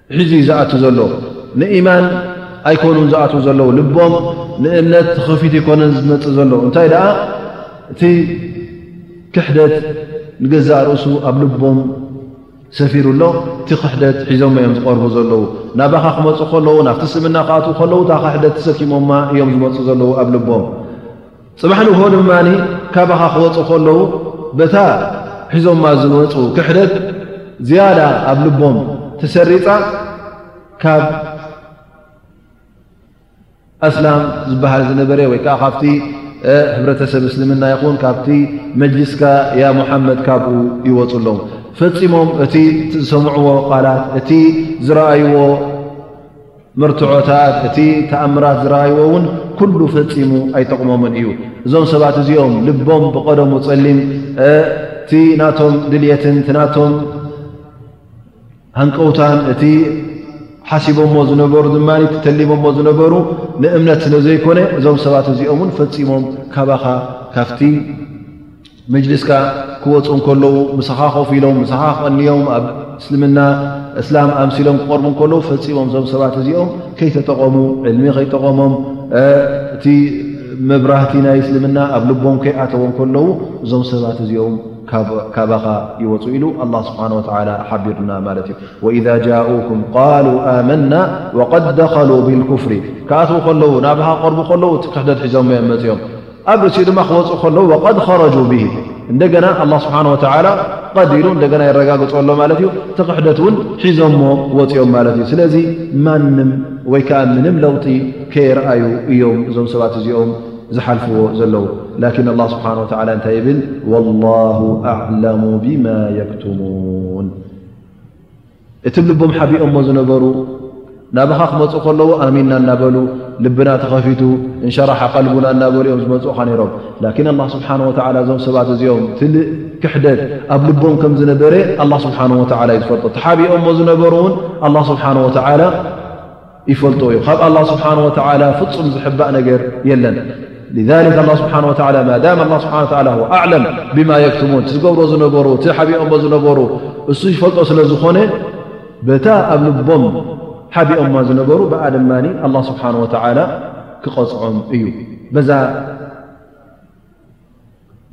ሕዚ ዝኣቱ ዘሎ ንኢማን ኣይኮኑን ዝኣትዉ ዘለዉ ልቦም ንእምነት ተኸፊቱ ኣይኮነን ዝመፅእ ዘሎ እንታይ ደኣ እቲ ክሕደት ንገዛእ ርእሱ ኣብ ልቦም ሰፊሩ ኣሎ እቲ ክሕደት ሒዞሞ እዮም ዝቐርቡ ዘለዉ ናባኻ ክመፁ ከለዉ ናብቲ ስምና ክኣትዉ ከለዉ እታ ክሕደት ተሰኪሞማ እዮም ዝመፁ ዘለዉ ኣብ ልቦም ጽባሕ ንግሆ ድማ ካባኻ ክወጹ ከለዉ በታ ሒዞማ ዝመጹ ክሕደት ዝያዳ ኣብ ልቦም ተሰሪጻ ካብ ኣስላም ዝበሃል ዝነበረ ወይ ከዓ ካብቲ ሕብረተሰብ እስልምና ይኹን ካብቲ መጅሊስካ ያ ሙሓመድ ካብኡ ይወጹ ኣለዉ ፈጺሞም እቲ ዝሰምዕዎ ቃላት እቲ ዝረኣይዎ መርትዖታት እቲ ተኣምራት ዝረኣይዎ እውን ኩሉ ፈጺሙ ኣይጠቕሞምን እዩ። እዞም ሰባት እዚኦም ልቦም ብቐደሙ ጸሊም፣ እቲ ናቶም ድልየትን እቲ ናቶም ሃንቀውታን እቲ ሓሲቦሞ ዝነበሩ ድማ እቲ ተሊሞሞ ዝነበሩ ንእምነት ስለ ዘይኮነ እዞም ሰባት እዚኦም እውን ፈጺሞም ካባኻ ካብቲ መጅሊስካ ክወፁ እንከለዉ ምሳኻ ኮፍ ኢሎም ምሳኻ ክቕንዮም ኣብ እስልምና እስላም ኣምሲሎም ክቐርቡ እንከለዉ ፈፂሞም እዞም ሰባት እዚኦም ከይተጠቐሙ ዕልሚ ከይጠቐሞም እቲ መብራህቲ ናይ እስልምና ኣብ ልቦም ከይኣተዎ እንከለዉ እዞም ሰባት እዚኦም ካባኻ ይወፁ ኢሉ ኣላ ስብሓን ወተላ ሓቢሩና ማለት እዩ ወኢዛ ጃኡኩም ቃሉ ኣመና ወቀድ ደኸሉ ብልኩፍሪ ክኣትዉ ከለዉ ናባኻ ክቐርቡ ከለዉ እቲ ክሕደድ ሒዞም መፅኦም ኣብ ርእሲኡ ድማ ክወፁ ከለዉ ወቀድ ኸረጁ ብሂ እንደገና ኣላ ስብሓን ወተዓላ ቀድ ኢሉ እንደገና የረጋግፆ ኣሎ ማለት እዩ እቲ ክሕደት እውን ሒዞሞ ወፂኦም ማለት እዩ ስለዚ ማንም ወይ ከዓ ምንም ለውጢ ከየርኣዩ እዮም እዞም ሰባት እዚኦም ዝሓልፍዎ ዘለዉ ላኪን ኣላ ስብሓን ወተዓላ እንታይ ይብል ወላሁ ኣዕለሙ ብማ የክትሙን እቲ ብልቦም ሓቢኦሞ ዝነበሩ ናባኻ ክመፁ ከለዉ ኣሚንና እናበሉ ልብና ተኸፊቱ እንሸራሓ ቀልቡና እናበሉ እዮም ዝመፁኡኻ ነይሮም ላኪን ኣላ ስብሓን ወተላ እዞም ሰባት እዚኦም ትልእ ክሕደት ኣብ ልቦም ከም ዝነበረ ኣላ ስብሓን ወተላ እዩ ዝፈልጦ ተሓቢኦሞ ዝነበሩ እውን ኣላ ስብሓን ወተላ ይፈልጦ እዩ ካብ ኣላ ስብሓን ወተላ ፍፁም ዝሕባእ ነገር የለን ሊዛሊክ ኣላ ስብሓን ወተላ ማዳም ኣላ ስብሓን ተላ ሁ ኣዕለም ብማ የክትሙን እቲ ዝገብሮ ዝነበሩ እቲ ሓቢኦሞ ዝነበሩ እሱ ይፈልጦ ስለ ዝኾነ በታ ኣብ ልቦም ሓቢኦማ ዝነበሩ ብኣ ድማ ኣላ ስብሓን ወተላ ክቐፅዖም እዩ በዛ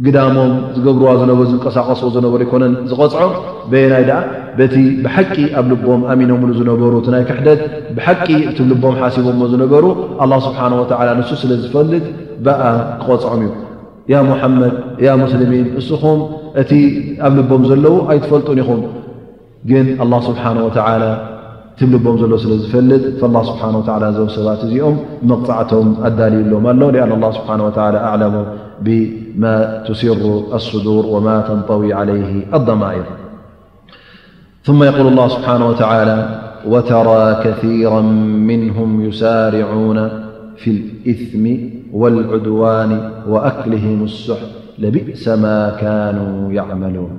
ግዳሞም ዝገብርዋ ዝነበሩ ዝንቀሳቐስዎ ዝነበሩ ኣይኮነን ዝቐጽዖም በየናይ ደኣ በቲ ብሓቂ ኣብ ልቦም ኣሚኖምሉ ዝነበሩ እቲ ናይ ክሕደት ብሓቂ እቲ ልቦም ሓሲቦሞ ዝነበሩ ኣላ ስብሓን ወተዓላ ንሱ ስለ ዝፈልጥ ብኣ ክቐጽዖም እዩ ያ ሙሓመድ ያ ሙስልሚን እስኹም እቲ ኣብ ልቦም ዘለዉ ኣይትፈልጡን ኢኹም ግን ኣ ስብሓወላ فالله سبحانه وتعالى زسواتزم مقطعتهم الداللمله لأن الله سبحانه وتعالى أعلم بما تسر الصدور وما تنطوي عليه الضمائر ثم يقول الله سبحانه وتعالى وترى كثيرا منهم يسارعون في الإثم والعدوان وأكلهم السحر لبئس ما كانوا يعملون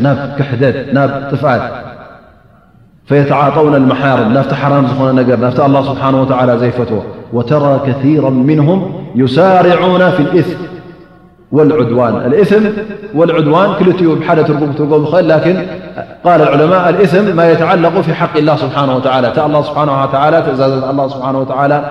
ن كح ن طفት فيتعاطون المحارم نفتران نجر نفت الله سبحانه وتعالى زيفته وترى كثيرا منهم يسارعون في الإثم والعدوان الثم والعدوان كلبلربب لكن قال العلماء الثم ما يتعلق في حق الله سبحانه وتعالى الله سبحانه تعالىأز الله سبحانه وتعالى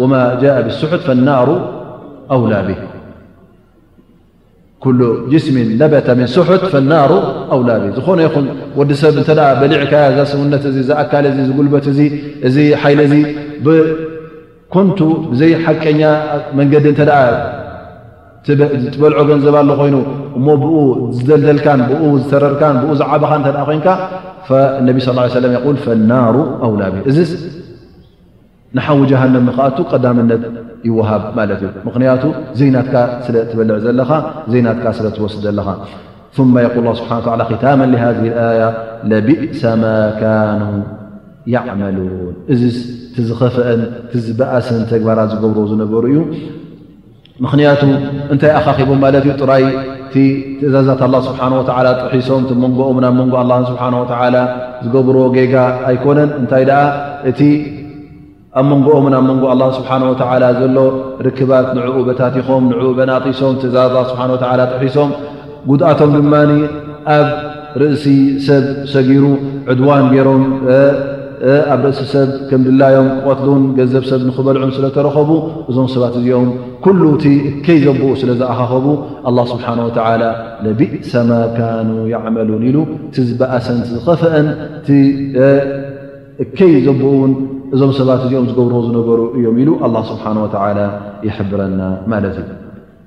ወማ ጃእ ብስሑት ፈናሩ ኣውላ ብህ ኩሉ ጅስሚን ነበተ ምን ስሑት ፈናሩ ኣውላ ብህ ዝኾነ ይኹን ወዲ ሰብ እንተ በሊዕካያ እዛ ሰውነት እዚ ዝኣካል እዚ ዝጉልበት እዚ እዚ ሓይሊ እዚ ብኮንቱ ብዘይ ሓቀኛ መንገዲ እተ ትበልዖ ገንዘብ ኣሎ ኮይኑ እሞ ብኡ ዝደልደልካን ብኡ ዝተረርካን ብኡ ዝዓበኻን እተ ኮይንካ ነቢ ስ ሰለ የል ፈናሩ ኣውላ ብ እዚስ ንሓዊ ጀሃንም ንክኣቱ ቀዳምነት ይወሃብ ማለት እዩ ምክንያቱ ዘይናትካ ስለ ትበልዕ ዘለኻ ዘይናትካ ስለ ትወስድ ዘለኻ ማ የል ስብሓ ክታመ ሃ ኣያ ለቢእሰ ማ ካኑ ያመሉን እዚስ ትዝኸፍአን ትዝበእስን ተግባራት ዝገብርዎ ዝነበሩ እዩ ምኽንያቱ እንታይ ኣኻኺቦም ማለት እዩ ጥራይ እቲ ትእዛዛት ኣላ ስብሓን ወተዓላ ጥሒሶም እቲ መንጎኦም ናብ መንጎ ኣላን ስብሓን ወተዓላ ዝገብርዎ ጌጋ ኣይኮነን እንታይ ደኣ እቲ ኣብ መንጎኦምን ኣብ መንጎ ኣላ ስብሓን ወተዓላ ዘሎ ርክባት ንዕኡ በታቲኾም ንዕኡ በናጢሶም ትእዛዛት ኣላ ስብሓን ወተዓላ ጥሒሶም ጉድኣቶም ድማ ኣብ ርእሲ ሰብ ሰጊሩ ዕድዋን ገይሮም ኣብ ርእሲ ሰብ ከም ድላዮም ክቐትሉን ገንዘብ ሰብ ንኽበልዑን ስለ ተረኸቡ እዞም ሰባት እዚኦም ኩሉ እቲ እከይ ዘቦኡ ስለ ዝኣኻኸቡ ኣላ ስብሓን ወተዓላ ለቢእሰማ ካኑ ያዕመሉን ኢሉ እቲ ዝበኣሰን ዝኸፍአን እቲ እከይ ዘቦኡውን እዞም ሰባት እዚኦም ዝገብርዎ ዝነበሩ እዮም ኢሉ ኣላ ስብሓን ወተዓላ ይሕብረና ማለት እዩ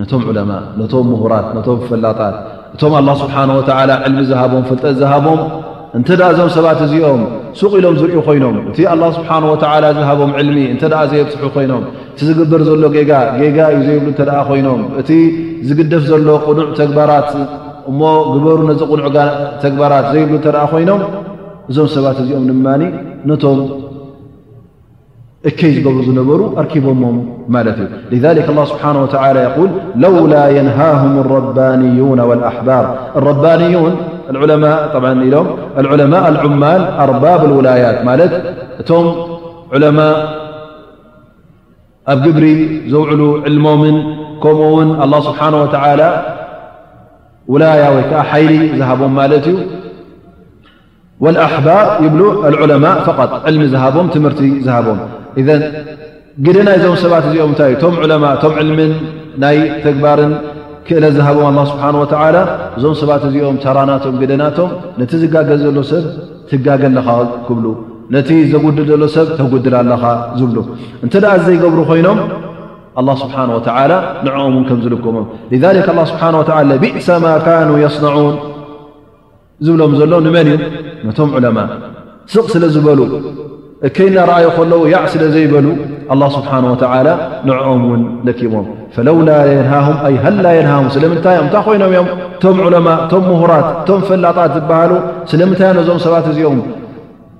ነቶም ዑለማእ ነቶም ምሁራት ነቶም ፈላጣት እቶም ኣላ ስብሓን ወተዓላ ዕልሚ ዝሃቦም ፍልጠት ዝሃቦም እንተ ደኣ እዞም ሰባት እዚኦም ሱቕ ኢሎም ዝርእዩ ኮይኖም እቲ ኣላ ስብሓን ወተዓላ ዝሃቦም ዕልሚ እንተ ደኣ ዘየብጽሑ ኮይኖም እቲ ዝግበር ዘሎ ጌጋ ጌጋ እዩ ዘይብሉ እንተ ደኣ ኮይኖም እቲ ዝግደፍ ዘሎ ቅኑዕ ተግባራት እሞ ግበሩ ነዚ ቅኑዕ ተግባራት ዘይብሉ እንተ ደኣ ኮይኖም እዞም ሰባት እዚኦም ድማ ነቶም نر أركبمهم لذلك الله سبحانه وتعالى يقول لولا ينهاهم الربانيون والأحبار لرباننءعلماء العمال أرباب الولايات م علماء جبري زوعلو علممن كمن الله سبحانه وتعالى ولايا ل هبم ወልኣሕባር ይብሉ ኣልዑለማእ ፈቐጥ ዕልሚ ዝሃቦም ትምህርቲ ዝሃቦም ኢዘን ግደ ናይዞም ሰባት እዚኦም እንታይ እዩ እቶም ዑለማ እቶም ዕልምን ናይ ተግባርን ክእለት ዝሃቦም ኣላ ስብሓን ወተዓላ እዞም ሰባት እዚኦም ተራናቶም ግደናቶም ነቲ ዝጋገ ዘሎ ሰብ ትጋገ ኣለኻ ክብሉ ነቲ ዘጉድል ዘሎ ሰብ ተጉድል ኣለኻ ዝብሉ እንተ ደኣ ዘይገብሩ ኮይኖም ኣላ ስብሓን ወተዓላ ንዕኦም እውን ከም ዝልከሞም ሊዛሊክ ኣላ ስብሓን ወተዓላ ቢእሰ ማ ካኑ የስነዑን ዝብሎም ዘሎ ንመን እዩ ነቶም ዑለማ ስቕ ስለ ዝበሉ እከይ እናረኣዩ ከለዉ ያዕ ስለ ዘይበሉ ኣላ ስብሓን ወተዓላ ንዕኦም እውን ለኪቦም ፈለውላ የንሃሁም ኣይ ሃላ የንሃሁም ስለምንታይ እዮም እንታይ ኮይኖም እዮም እቶም ዑለማ እቶም ምሁራት እቶም ፈላጣት ዝበሃሉ ስለምንታይ እዮም ነዞም ሰባት እዚኦም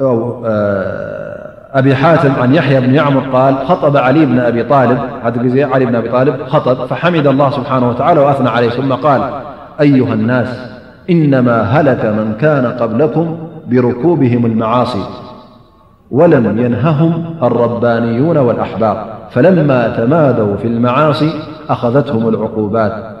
وأبي حاتم عن يحيا بن يعمر قال خطب علي بن أبي طالب علي بن أبي طالب خطب فحمد الله سبحانه وتعالى وأثنى عليه ثم قال أيها الناس إنما هلك من كان قبلكم بركوبهم المعاصي ولم ينههم الربانيون والأحباق فلما تمادوا في المعاصي أخذتهم العقوبات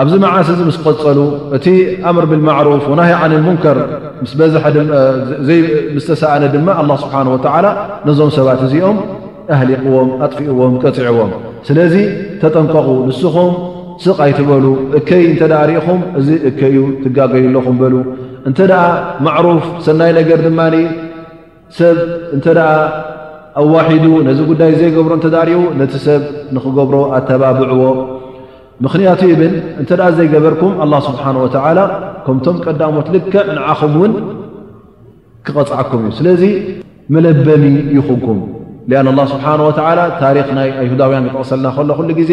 ኣብዚ መዓስ እዚ ምስ ቐጸሉ፣ እቲ ኣምር ብልማዕሩፍ ወናሂ ዓኒል ሙንከር ምስ በዝሐ ምስ ተሳእነ ድማ ኣላህ ስብሓነሁ ወተዓላ ነዞም ሰባት እዚኦም ኣህሊቕዎም፣ ኣጥፊእዎም፣ ቀጺዕዎም። ስለዚ ተጠንቀቑ፣ ንስኹም ስቕ ኣይትበሉ፣ እከይ እንተድኣ ርኢኹም እዚ እከይ'ዩ ትጋገዩ ኣለኹም በሉ። እንተድኣ ማዕሩፍ ሰናይ ነገር ድማ ሰብ እንተ ኣዋሒዱ ነዚ ጉዳይ ዘይገብሮ እተ ሪኡ ነቲ ሰብ ንክገብሮ ኣተባብዕዎ ምኽንያቱ ይብል እንተ ዘይገበርኩም ኣላ ስብሓን ወተላ ከምቶም ቀዳሞት ልክዕ ንዓኹም እውን ክቐፅዓኩም እዩ ስለዚ መለበሚ ይኹንኩም ኣን ላ ስብሓን ወላ ታሪክ ናይ ኣይሁዳውያን ዝጠቕሰልና ከሎ ኩሉ ግዜ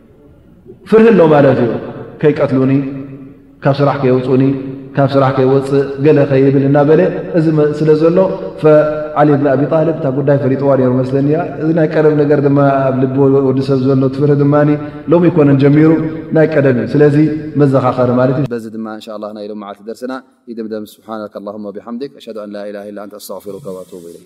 ፍርሂ ኣሎ ማለት እዩ ከይቀትሉኒ ካብ ስራሕ ከየውፁኒ ካብ ስራሕ ከይወፅእ ገለ ከይብል እናበለ እዚ ስለ ዘሎ ዓሊ ብን ኣብ ጣልብ እታ ጉዳይ ፈሊጥዋ ሩ መስለኒ እዚ ናይ ቀደም ነገር ድማ ኣብ ልቢ ወዲ ሰብ ዘሎ ትፍርሂ ድማ ሎሚ ይኮነን ጀሚሩ ናይ ቀደም እዩ ስለዚ መዘኻኸሪ ማለት እዩ በዚ ድማ እንሻ ላ ናይ ሎመዓልቲ ደርስና ይድምደም ስብሓና ላማ ብሓምድ ኣሸዱ ኣን ላላ ኣንተ ኣስተغፊሩካ ኣቱብ ኢለይ